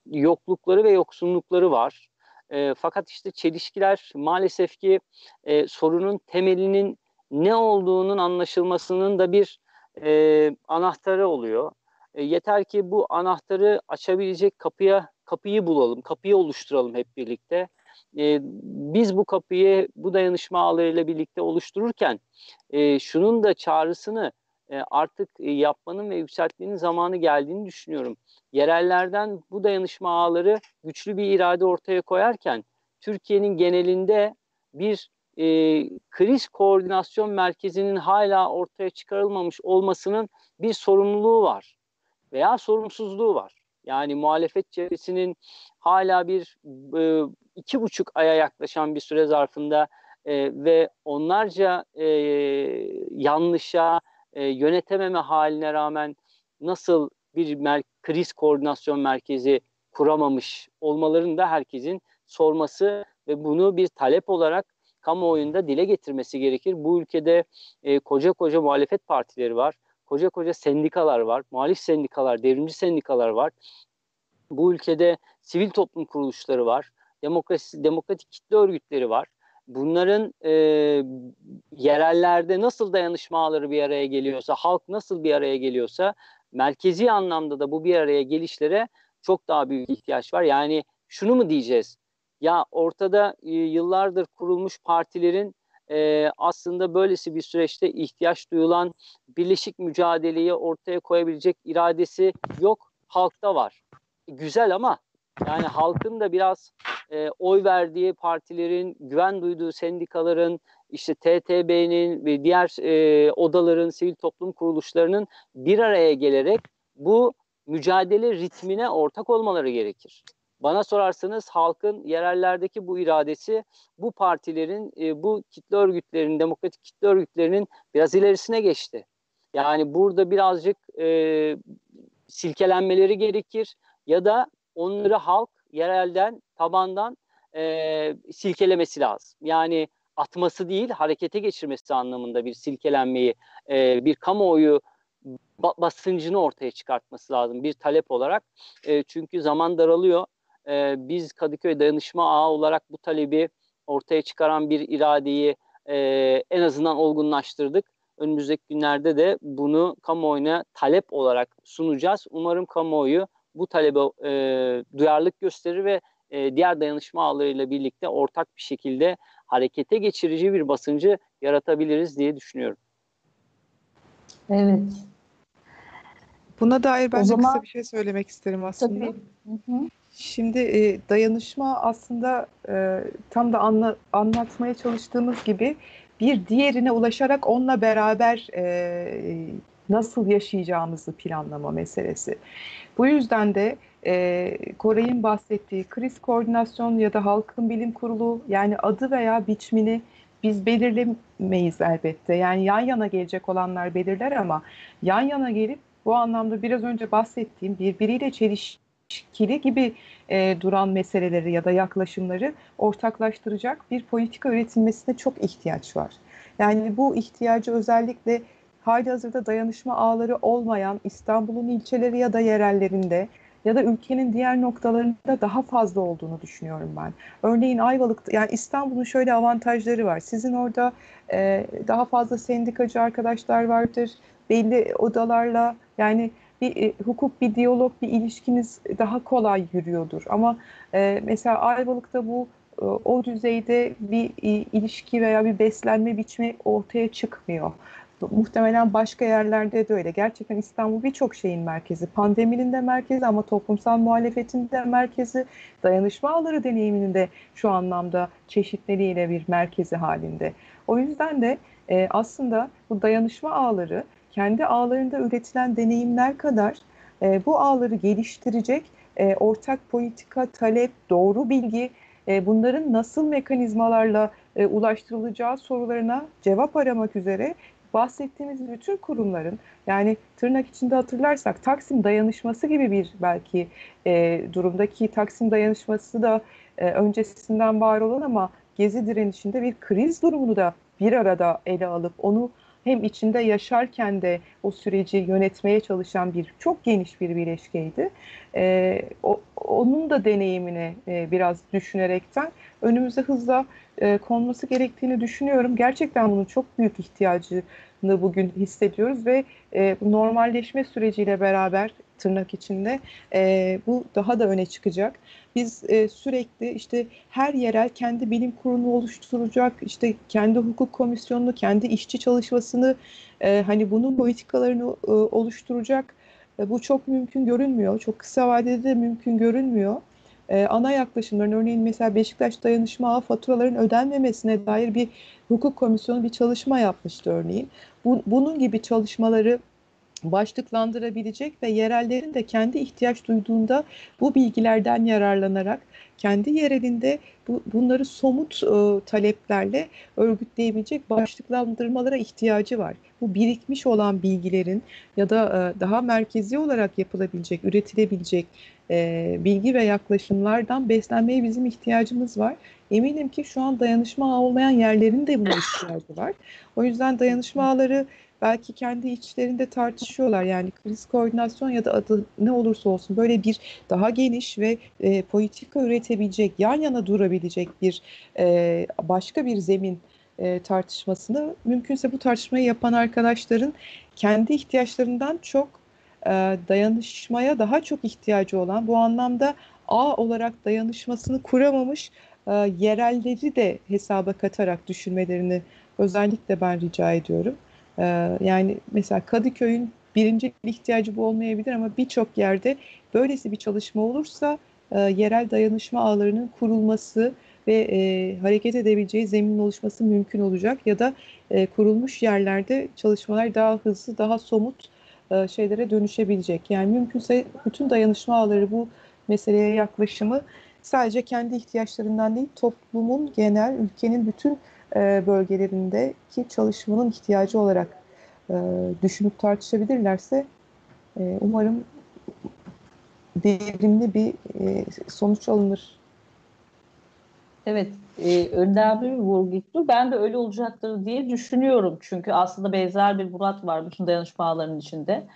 yoklukları ve yoksunlukları var. E, fakat işte çelişkiler maalesef ki e, sorunun temelinin ne olduğunun anlaşılmasının da bir e, anahtarı oluyor. E, yeter ki bu anahtarı açabilecek kapıya kapıyı bulalım, kapıyı oluşturalım hep birlikte. E, biz bu kapıyı bu dayanışma ağlarıyla birlikte oluştururken e, şunun da çağrısını e, artık e, yapmanın ve yükseltmenin zamanı geldiğini düşünüyorum. Yerellerden bu dayanışma ağları güçlü bir irade ortaya koyarken Türkiye'nin genelinde bir e, kriz koordinasyon merkezinin hala ortaya çıkarılmamış olmasının bir sorumluluğu var veya sorumsuzluğu var. Yani muhalefet cephesinin hala bir e, iki buçuk aya yaklaşan bir süre zarfında e, ve onlarca e, yanlışa, e, yönetememe haline rağmen nasıl bir mer- kriz koordinasyon merkezi kuramamış olmalarını da herkesin sorması ve bunu bir talep olarak kamuoyunda dile getirmesi gerekir. Bu ülkede e, koca koca muhalefet partileri var. Koca koca sendikalar var. Muhalif sendikalar, devrimci sendikalar var. Bu ülkede sivil toplum kuruluşları var. Demokrasi, demokratik kitle örgütleri var bunların e, yerellerde nasıl dayanışma ağları bir araya geliyorsa, halk nasıl bir araya geliyorsa merkezi anlamda da bu bir araya gelişlere çok daha büyük ihtiyaç var. Yani şunu mu diyeceğiz? Ya ortada e, yıllardır kurulmuş partilerin e, aslında böylesi bir süreçte ihtiyaç duyulan birleşik mücadeleyi ortaya koyabilecek iradesi yok, halkta var. Güzel ama yani halkın da biraz e, oy verdiği partilerin, güven duyduğu sendikaların, işte TTB'nin ve diğer e, odaların, sivil toplum kuruluşlarının bir araya gelerek bu mücadele ritmine ortak olmaları gerekir. Bana sorarsanız halkın yerellerdeki bu iradesi bu partilerin, e, bu kitle örgütlerinin, demokratik kitle örgütlerinin biraz ilerisine geçti. Yani burada birazcık e, silkelenmeleri gerekir ya da onları halk yerelden, tabandan e, silkelemesi lazım. Yani atması değil, harekete geçirmesi anlamında bir silkelenmeyi, e, bir kamuoyu basıncını ortaya çıkartması lazım bir talep olarak. E, çünkü zaman daralıyor. E, biz Kadıköy Dayanışma Ağı olarak bu talebi ortaya çıkaran bir iradeyi e, en azından olgunlaştırdık. Önümüzdeki günlerde de bunu kamuoyuna talep olarak sunacağız. Umarım kamuoyu bu talebe e, duyarlılık gösterir ve e, diğer dayanışma ağlarıyla birlikte ortak bir şekilde harekete geçirici bir basıncı yaratabiliriz diye düşünüyorum. Evet. Buna dair ben o de zaman... kısa bir şey söylemek isterim aslında. Tabii. Hı hı. Şimdi e, dayanışma aslında e, tam da anla, anlatmaya çalıştığımız gibi bir diğerine ulaşarak onunla beraber e, nasıl yaşayacağımızı planlama meselesi. Bu yüzden de e, Koray'ın bahsettiği kriz koordinasyon ya da halkın bilim kurulu yani adı veya biçimini biz belirlemeyiz elbette. Yani yan yana gelecek olanlar belirler ama yan yana gelip bu anlamda biraz önce bahsettiğim birbiriyle çelişkili gibi e, duran meseleleri ya da yaklaşımları ortaklaştıracak bir politika üretilmesine çok ihtiyaç var. Yani bu ihtiyacı özellikle hali hazırda dayanışma ağları olmayan İstanbul'un ilçeleri ya da yerellerinde ya da ülkenin diğer noktalarında daha fazla olduğunu düşünüyorum ben. Örneğin Ayvalık, yani İstanbul'un şöyle avantajları var. Sizin orada e, daha fazla sendikacı arkadaşlar vardır. Belli odalarla yani bir e, hukuk, bir diyalog, bir ilişkiniz daha kolay yürüyordur. Ama e, mesela Ayvalık'ta bu e, o düzeyde bir e, ilişki veya bir beslenme biçimi ortaya çıkmıyor. Muhtemelen başka yerlerde de öyle. Gerçekten İstanbul birçok şeyin merkezi. Pandeminin de merkezi ama toplumsal muhalefetin de merkezi. Dayanışma ağları deneyiminin de şu anlamda çeşitliliğiyle bir merkezi halinde. O yüzden de e, aslında bu dayanışma ağları kendi ağlarında üretilen deneyimler kadar e, bu ağları geliştirecek e, ortak politika, talep, doğru bilgi e, bunların nasıl mekanizmalarla e, ulaştırılacağı sorularına cevap aramak üzere bahsettiğimiz bütün kurumların yani tırnak içinde hatırlarsak Taksim dayanışması gibi bir belki e, durumdaki Taksim dayanışması da e, öncesinden var olan ama Gezi direnişinde bir kriz durumunu da bir arada ele alıp onu hem içinde yaşarken de o süreci yönetmeye çalışan bir çok geniş bir bileşkeydi. E, o, onun da deneyimini e, biraz düşünerekten önümüze hızla e, konması gerektiğini düşünüyorum. Gerçekten bunun çok büyük ihtiyacını bugün hissediyoruz ve e, bu normalleşme süreciyle beraber tırnak içinde e, bu daha da öne çıkacak. Biz e, sürekli işte her yerel kendi bilim kurulunu oluşturacak, işte kendi hukuk komisyonunu, kendi işçi çalışmasını, e, hani bunun politikalarını e, oluşturacak. E, bu çok mümkün görünmüyor, çok kısa vadede de mümkün görünmüyor e, ana yaklaşımların örneğin mesela Beşiktaş Dayanışma Ağı faturaların ödenmemesine dair bir hukuk komisyonu bir çalışma yapmıştı örneğin. Bu, bunun gibi çalışmaları başlıklandırabilecek ve yerellerin de kendi ihtiyaç duyduğunda bu bilgilerden yararlanarak kendi yerelinde bu, bunları somut e, taleplerle örgütleyebilecek başlıklandırmalara ihtiyacı var. Bu birikmiş olan bilgilerin ya da e, daha merkezi olarak yapılabilecek, üretilebilecek e, bilgi ve yaklaşımlardan beslenmeye bizim ihtiyacımız var. Eminim ki şu an dayanışma ağı olmayan yerlerin de buna ihtiyacı var. O yüzden dayanışma ağları belki kendi içlerinde tartışıyorlar. Yani kriz koordinasyon ya da adı ne olursa olsun böyle bir daha geniş ve e, politika üretebilecek, yan yana durabilecek bir e, başka bir zemin e, tartışmasını mümkünse bu tartışmayı yapan arkadaşların kendi ihtiyaçlarından çok e, dayanışmaya daha çok ihtiyacı olan bu anlamda ağ olarak dayanışmasını kuramamış e, yerelleri de hesaba katarak düşünmelerini özellikle ben rica ediyorum. E, yani mesela Kadıköy'ün birinci ihtiyacı bu olmayabilir ama birçok yerde böylesi bir çalışma olursa e, yerel dayanışma ağlarının kurulması ve e, hareket edebileceği zeminin oluşması mümkün olacak ya da e, kurulmuş yerlerde çalışmalar daha hızlı, daha somut e, şeylere dönüşebilecek. Yani mümkünse bütün dayanışma ağları bu meseleye yaklaşımı sadece kendi ihtiyaçlarından değil toplumun genel ülkenin bütün e, bölgelerindeki çalışmanın ihtiyacı olarak e, düşünüp tartışabilirlerse e, umarım verimli bir sonuç alınır Evet, e, önemli bir vurgu. Ben de öyle olacaktır diye düşünüyorum. Çünkü aslında benzer bir murat var bütün dayanışma ağlarının içinde.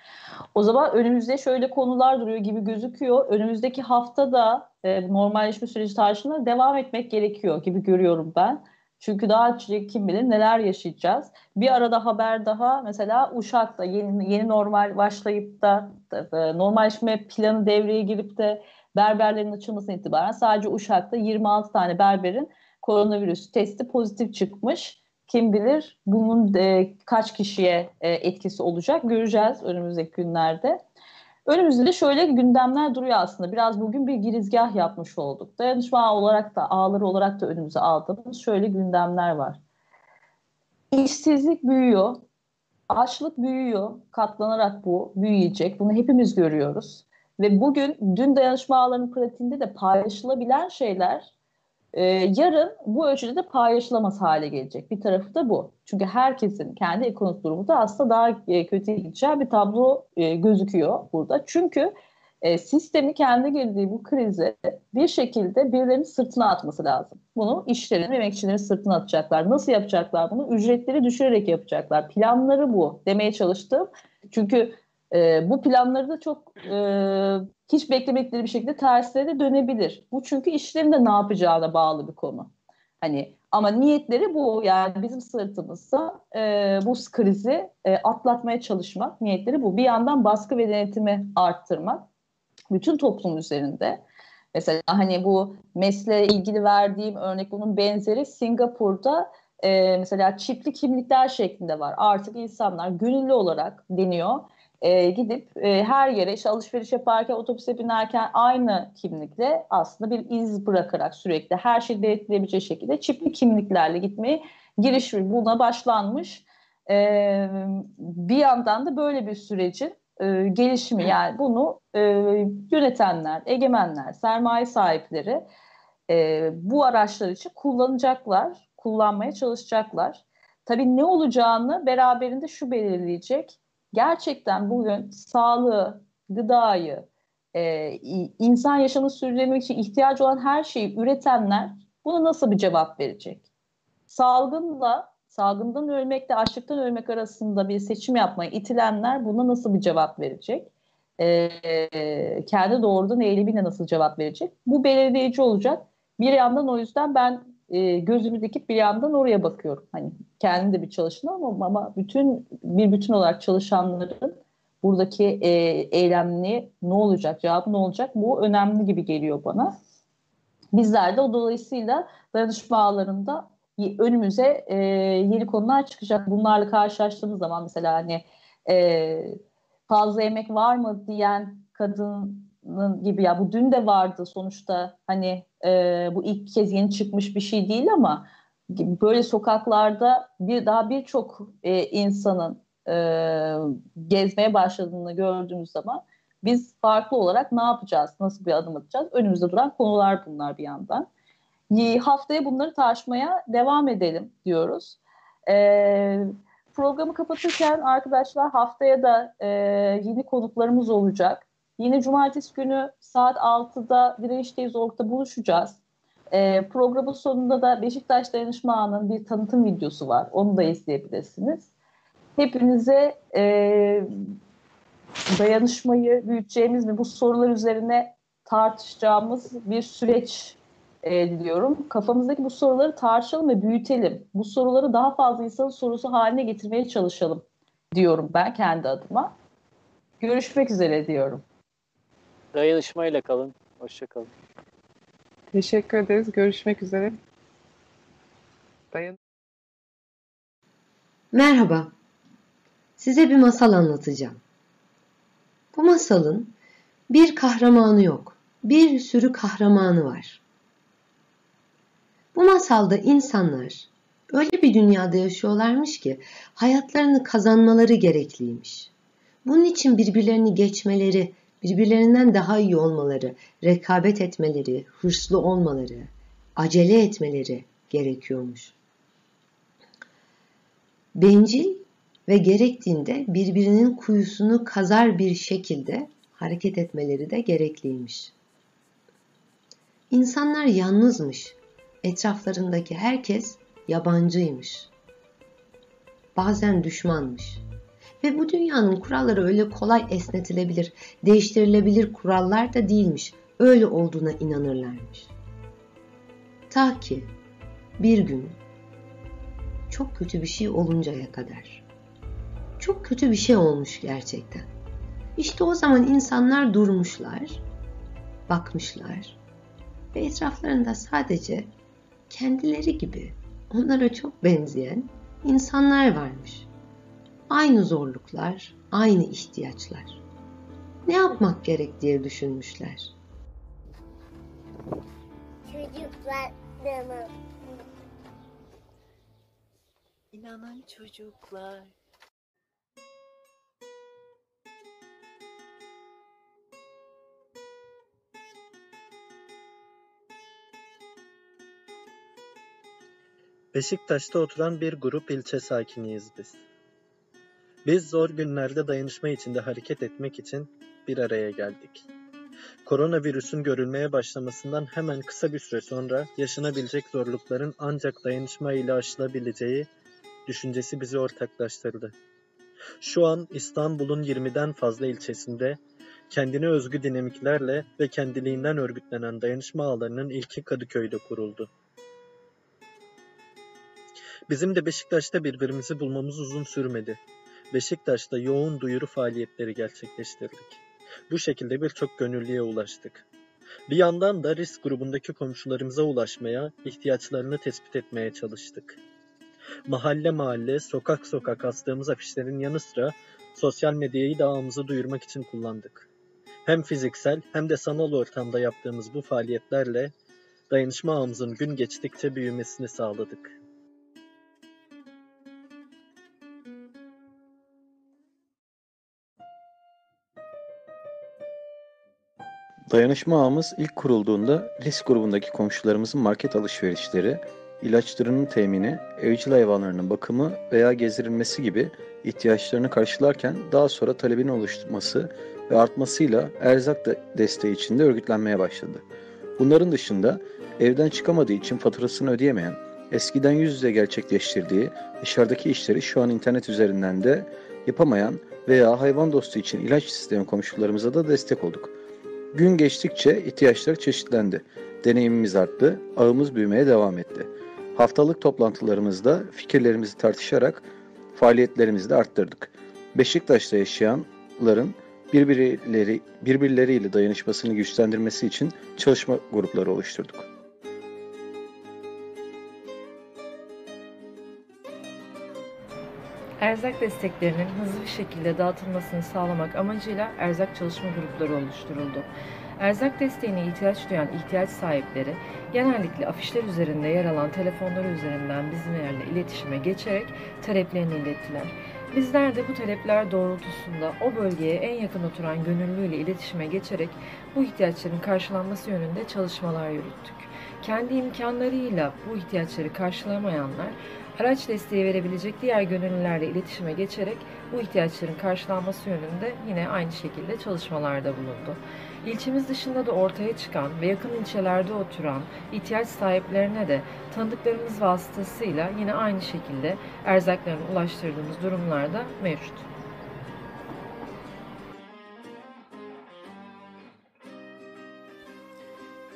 O zaman önümüzde şöyle konular duruyor gibi gözüküyor. Önümüzdeki hafta da e, normalleşme süreci tartışmalarına devam etmek gerekiyor gibi görüyorum ben. Çünkü daha kim bilir neler yaşayacağız. Bir arada haber daha mesela Uşak'ta yeni, yeni normal başlayıp da e, normalleşme planı devreye girip de berberlerin açılmasına itibaren sadece Uşak'ta 26 tane berberin koronavirüs testi pozitif çıkmış. Kim bilir bunun e, kaç kişiye e, etkisi olacak göreceğiz önümüzdeki günlerde. Önümüzde de şöyle gündemler duruyor aslında. Biraz bugün bir girizgah yapmış olduk. Dayanışma olarak da, ağları olarak da önümüze aldığımız şöyle gündemler var. İşsizlik büyüyor, açlık büyüyor, katlanarak bu büyüyecek. Bunu hepimiz görüyoruz. Ve bugün dün dayanışma ağlarının pratiğinde de paylaşılabilen şeyler e, yarın bu ölçüde de paylaşılamaz hale gelecek. Bir tarafı da bu. Çünkü herkesin kendi ekonomik durumu da aslında daha e, kötü gideceği bir tablo e, gözüküyor burada. Çünkü e, sistemi kendi girdiği bu krize bir şekilde birilerinin sırtına atması lazım. Bunu işlerin, emekçilerin sırtına atacaklar. Nasıl yapacaklar bunu? Ücretleri düşürerek yapacaklar. Planları bu demeye çalıştım. Çünkü e, bu planları da çok e, hiç beklemedikleri bir şekilde tersine de dönebilir. Bu çünkü işlerinde ne yapacağına bağlı bir konu. Hani ama niyetleri bu yani bizim sırtımızda e, bu krizi e, atlatmaya çalışmak niyetleri bu. Bir yandan baskı ve denetimi arttırmak bütün toplum üzerinde. Mesela hani bu mesleğe ilgili verdiğim örnek bunun benzeri Singapur'da e, mesela çipli kimlikler şeklinde var. Artık insanlar gönüllü olarak deniyor e, gidip e, her yere işte alışveriş yaparken otobüse binerken aynı kimlikle aslında bir iz bırakarak sürekli her şeyi denetleyebileceği şekilde çipli kimliklerle gitmeyi giriş buna başlanmış. E, bir yandan da böyle bir sürecin e, gelişimi yani bunu e, yönetenler, egemenler, sermaye sahipleri e, bu araçlar için kullanacaklar, kullanmaya çalışacaklar. Tabii ne olacağını beraberinde şu belirleyecek gerçekten bugün sağlığı, gıdayı, e, insan yaşamını sürdürmek için ihtiyacı olan her şeyi üretenler buna nasıl bir cevap verecek? Salgınla, salgından ölmekle açlıktan ölmek arasında bir seçim yapmaya itilenler buna nasıl bir cevap verecek? E, kendi doğrudan eylemiyle nasıl cevap verecek? Bu belirleyici olacak. Bir yandan o yüzden ben e, gözümü dikip bir yandan oraya bakıyorum. Hani kendim de bir çalışanım ama, ama bütün bir bütün olarak çalışanların buradaki e, eylemli ne olacak, cevabı ne olacak bu önemli gibi geliyor bana. Bizler de o dolayısıyla dayanışma ağlarında önümüze e, yeni konular çıkacak. Bunlarla karşılaştığımız zaman mesela hani e, fazla emek var mı diyen kadının gibi ya bu dün de vardı sonuçta hani e, bu ilk kez yeni çıkmış bir şey değil ama böyle sokaklarda bir daha birçok e, insanın e, gezmeye başladığını gördüğümüz zaman biz farklı olarak ne yapacağız, nasıl bir adım atacağız? Önümüzde duran konular bunlar bir yandan. Haftaya bunları tartışmaya devam edelim diyoruz. E, programı kapatırken arkadaşlar haftaya da e, yeni konuklarımız olacak. Yine cumartesi günü saat 6'da Direnişteyiz Ork'ta buluşacağız. E, programın sonunda da Beşiktaş Dayanışma Ağı'nın bir tanıtım videosu var. Onu da izleyebilirsiniz. Hepinize e, dayanışmayı büyüteceğimiz ve bu sorular üzerine tartışacağımız bir süreç e, diliyorum. Kafamızdaki bu soruları tartışalım ve büyütelim. Bu soruları daha fazla insanın sorusu haline getirmeye çalışalım diyorum ben kendi adıma. Görüşmek üzere diyorum. Dayanışmayla kalın. Hoşçakalın. Teşekkür ederiz. Görüşmek üzere. Dayan. Merhaba. Size bir masal anlatacağım. Bu masalın bir kahramanı yok. Bir sürü kahramanı var. Bu masalda insanlar öyle bir dünyada yaşıyorlarmış ki hayatlarını kazanmaları gerekliymiş. Bunun için birbirlerini geçmeleri, birbirlerinden daha iyi olmaları, rekabet etmeleri, hırslı olmaları, acele etmeleri gerekiyormuş. Bencil ve gerektiğinde birbirinin kuyusunu kazar bir şekilde hareket etmeleri de gerekliymiş. İnsanlar yalnızmış. Etraflarındaki herkes yabancıymış. Bazen düşmanmış. Ve bu dünyanın kuralları öyle kolay esnetilebilir, değiştirilebilir kurallar da değilmiş. Öyle olduğuna inanırlarmış. Ta ki bir gün çok kötü bir şey oluncaya kadar. Çok kötü bir şey olmuş gerçekten. İşte o zaman insanlar durmuşlar, bakmışlar ve etraflarında sadece kendileri gibi onlara çok benzeyen insanlar varmış. Aynı zorluklar, aynı ihtiyaçlar. ne yapmak gerek diye düşünmüşler. Çocuklar demem. İnanan çocuklar. Beşiktaş'ta oturan bir grup ilçe sakiniyiz biz. Biz zor günlerde dayanışma içinde hareket etmek için bir araya geldik. Koronavirüsün görülmeye başlamasından hemen kısa bir süre sonra yaşanabilecek zorlukların ancak dayanışma ile aşılabileceği düşüncesi bizi ortaklaştırdı. Şu an İstanbul'un 20'den fazla ilçesinde kendine özgü dinamiklerle ve kendiliğinden örgütlenen dayanışma ağlarının ilki Kadıköy'de kuruldu. Bizim de Beşiktaş'ta birbirimizi bulmamız uzun sürmedi. Beşiktaş'ta yoğun duyuru faaliyetleri gerçekleştirdik. Bu şekilde birçok gönüllüye ulaştık. Bir yandan da risk grubundaki komşularımıza ulaşmaya, ihtiyaçlarını tespit etmeye çalıştık. Mahalle mahalle, sokak sokak astığımız afişlerin yanı sıra sosyal medyayı da ağımızı duyurmak için kullandık. Hem fiziksel hem de sanal ortamda yaptığımız bu faaliyetlerle dayanışma ağımızın gün geçtikçe büyümesini sağladık. Dayanışma ağımız ilk kurulduğunda risk grubundaki komşularımızın market alışverişleri, ilaçlarının temini, evcil hayvanlarının bakımı veya gezdirilmesi gibi ihtiyaçlarını karşılarken daha sonra talebin oluşması ve artmasıyla erzak da desteği içinde örgütlenmeye başladı. Bunların dışında evden çıkamadığı için faturasını ödeyemeyen, eskiden yüz yüze gerçekleştirdiği dışarıdaki işleri şu an internet üzerinden de yapamayan veya hayvan dostu için ilaç isteyen komşularımıza da destek olduk. Gün geçtikçe ihtiyaçlar çeşitlendi. Deneyimimiz arttı, ağımız büyümeye devam etti. Haftalık toplantılarımızda fikirlerimizi tartışarak faaliyetlerimizi de arttırdık. Beşiktaş'ta yaşayanların birbirleri, birbirleriyle dayanışmasını güçlendirmesi için çalışma grupları oluşturduk. Erzak desteklerinin hızlı bir şekilde dağıtılmasını sağlamak amacıyla erzak çalışma grupları oluşturuldu. Erzak desteğine ihtiyaç duyan ihtiyaç sahipleri genellikle afişler üzerinde yer alan telefonları üzerinden bizlerle iletişime geçerek taleplerini ilettiler. Bizler de bu talepler doğrultusunda o bölgeye en yakın oturan gönüllüyle iletişime geçerek bu ihtiyaçların karşılanması yönünde çalışmalar yürüttük. Kendi imkanlarıyla bu ihtiyaçları karşılamayanlar araç desteği verebilecek diğer gönüllülerle iletişime geçerek bu ihtiyaçların karşılanması yönünde yine aynı şekilde çalışmalarda bulundu. İlçemiz dışında da ortaya çıkan ve yakın ilçelerde oturan ihtiyaç sahiplerine de tanıdıklarımız vasıtasıyla yine aynı şekilde erzaklarını ulaştırdığımız durumlarda mevcut.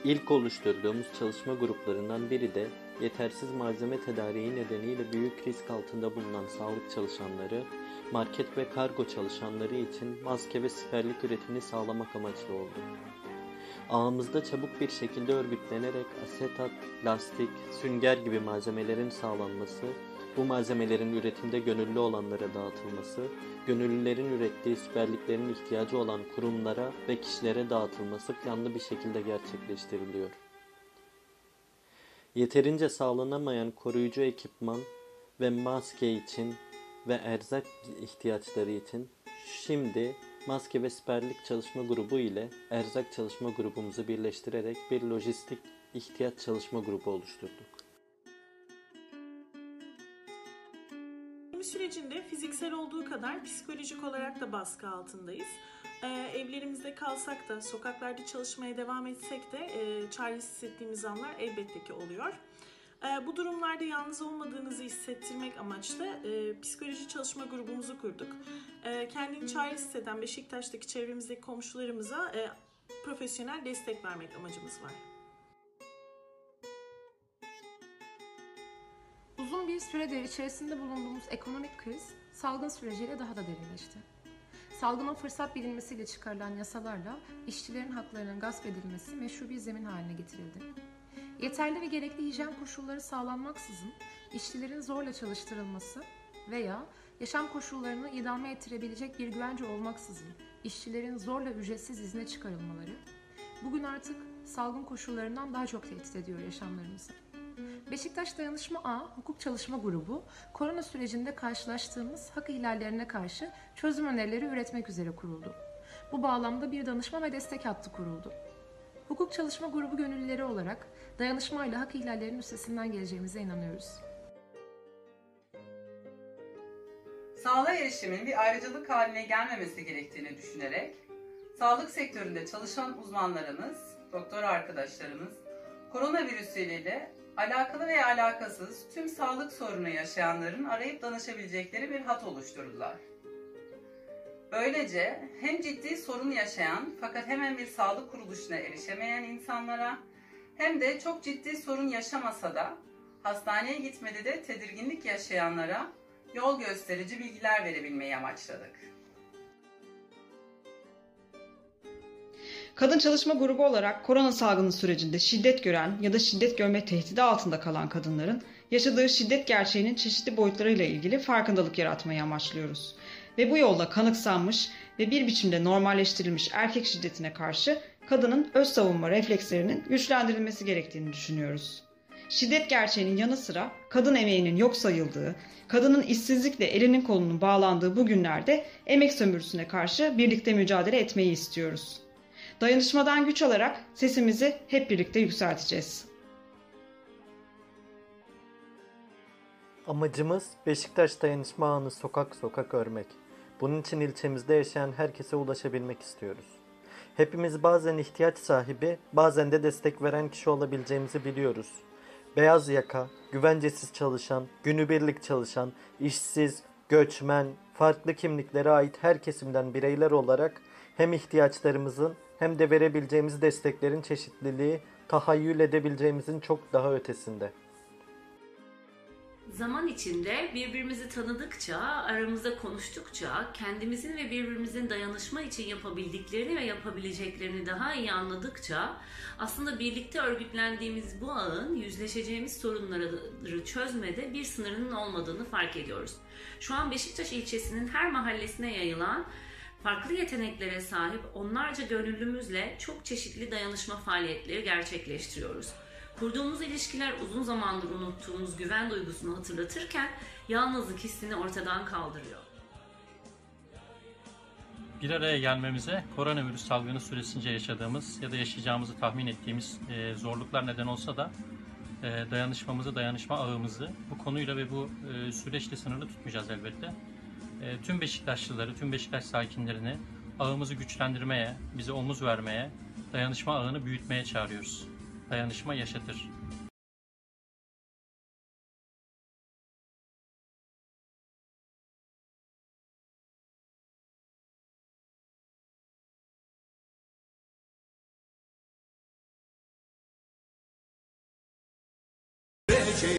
İlk oluşturduğumuz çalışma gruplarından biri de yetersiz malzeme tedariği nedeniyle büyük risk altında bulunan sağlık çalışanları, market ve kargo çalışanları için maske ve siperlik üretimini sağlamak amaçlı oldu. Ağımızda çabuk bir şekilde örgütlenerek asetat, lastik, sünger gibi malzemelerin sağlanması, bu malzemelerin üretimde gönüllü olanlara dağıtılması, gönüllülerin ürettiği süperliklerin ihtiyacı olan kurumlara ve kişilere dağıtılması planlı bir şekilde gerçekleştiriliyor. Yeterince sağlanamayan koruyucu ekipman ve maske için ve erzak ihtiyaçları için şimdi maske ve siperlik çalışma grubu ile erzak çalışma grubumuzu birleştirerek bir lojistik ihtiyaç çalışma grubu oluşturduk. Pandemi sürecinde fiziksel olduğu kadar psikolojik olarak da baskı altındayız. Ee, evlerimizde kalsak da, sokaklarda çalışmaya devam etsek de e, çaresiz hissettiğimiz anlar elbette ki oluyor. E, bu durumlarda yalnız olmadığınızı hissettirmek amaçlı e, psikoloji çalışma grubumuzu kurduk. E, kendini çaresiz hisseden Beşiktaş'taki çevremizdeki komşularımıza e, profesyonel destek vermek amacımız var. Uzun bir süredir içerisinde bulunduğumuz ekonomik kriz salgın süreciyle daha da derinleşti. Salgının fırsat bilinmesiyle çıkarılan yasalarla işçilerin haklarının gasp edilmesi meşru bir zemin haline getirildi. Yeterli ve gerekli hijyen koşulları sağlanmaksızın işçilerin zorla çalıştırılması veya yaşam koşullarını idame ettirebilecek bir güvence olmaksızın işçilerin zorla ücretsiz izne çıkarılmaları bugün artık salgın koşullarından daha çok tehdit ediyor yaşamlarımızı. Beşiktaş Dayanışma A Hukuk Çalışma Grubu, korona sürecinde karşılaştığımız hak ihlallerine karşı çözüm önerileri üretmek üzere kuruldu. Bu bağlamda bir danışma ve destek hattı kuruldu. Hukuk Çalışma Grubu gönüllüleri olarak dayanışmayla hak ihlallerinin üstesinden geleceğimize inanıyoruz. Sağlığa erişimin bir ayrıcalık haline gelmemesi gerektiğini düşünerek, sağlık sektöründe çalışan uzmanlarımız, doktor arkadaşlarımız, koronavirüs ile alakalı veya alakasız tüm sağlık sorunu yaşayanların arayıp danışabilecekleri bir hat oluşturdular. Böylece hem ciddi sorun yaşayan fakat hemen bir sağlık kuruluşuna erişemeyen insanlara hem de çok ciddi sorun yaşamasa da hastaneye gitmede de tedirginlik yaşayanlara yol gösterici bilgiler verebilmeyi amaçladık. Kadın Çalışma Grubu olarak korona salgını sürecinde şiddet gören ya da şiddet görme tehdidi altında kalan kadınların yaşadığı şiddet gerçeğinin çeşitli boyutlarıyla ilgili farkındalık yaratmayı amaçlıyoruz. Ve bu yolla kanıksanmış ve bir biçimde normalleştirilmiş erkek şiddetine karşı kadının öz savunma reflekslerinin güçlendirilmesi gerektiğini düşünüyoruz. Şiddet gerçeğinin yanı sıra kadın emeğinin yok sayıldığı, kadının işsizlikle elinin kolunun bağlandığı bu günlerde emek sömürüsüne karşı birlikte mücadele etmeyi istiyoruz. Dayanışmadan güç alarak sesimizi hep birlikte yükselteceğiz. Amacımız Beşiktaş Dayanışma Ağı'nı sokak sokak örmek. Bunun için ilçemizde yaşayan herkese ulaşabilmek istiyoruz. Hepimiz bazen ihtiyaç sahibi, bazen de destek veren kişi olabileceğimizi biliyoruz. Beyaz yaka, güvencesiz çalışan, günübirlik çalışan, işsiz, göçmen, farklı kimliklere ait her kesimden bireyler olarak hem ihtiyaçlarımızın hem de verebileceğimiz desteklerin çeşitliliği tahayyül edebileceğimizin çok daha ötesinde. Zaman içinde birbirimizi tanıdıkça, aramızda konuştukça, kendimizin ve birbirimizin dayanışma için yapabildiklerini ve yapabileceklerini daha iyi anladıkça aslında birlikte örgütlendiğimiz bu ağın yüzleşeceğimiz sorunları çözmede bir sınırının olmadığını fark ediyoruz. Şu an Beşiktaş ilçesinin her mahallesine yayılan farklı yeteneklere sahip onlarca gönüllümüzle çok çeşitli dayanışma faaliyetleri gerçekleştiriyoruz. Kurduğumuz ilişkiler uzun zamandır unuttuğumuz güven duygusunu hatırlatırken yalnızlık hissini ortadan kaldırıyor. Bir araya gelmemize koronavirüs salgını süresince yaşadığımız ya da yaşayacağımızı tahmin ettiğimiz e, zorluklar neden olsa da e, dayanışmamızı, dayanışma ağımızı bu konuyla ve bu e, süreçle sınırlı tutmayacağız elbette. E, tüm Beşiktaşlıları, tüm Beşiktaş sakinlerini ağımızı güçlendirmeye, bize omuz vermeye, dayanışma ağını büyütmeye çağırıyoruz. Dayanışma yaşatır.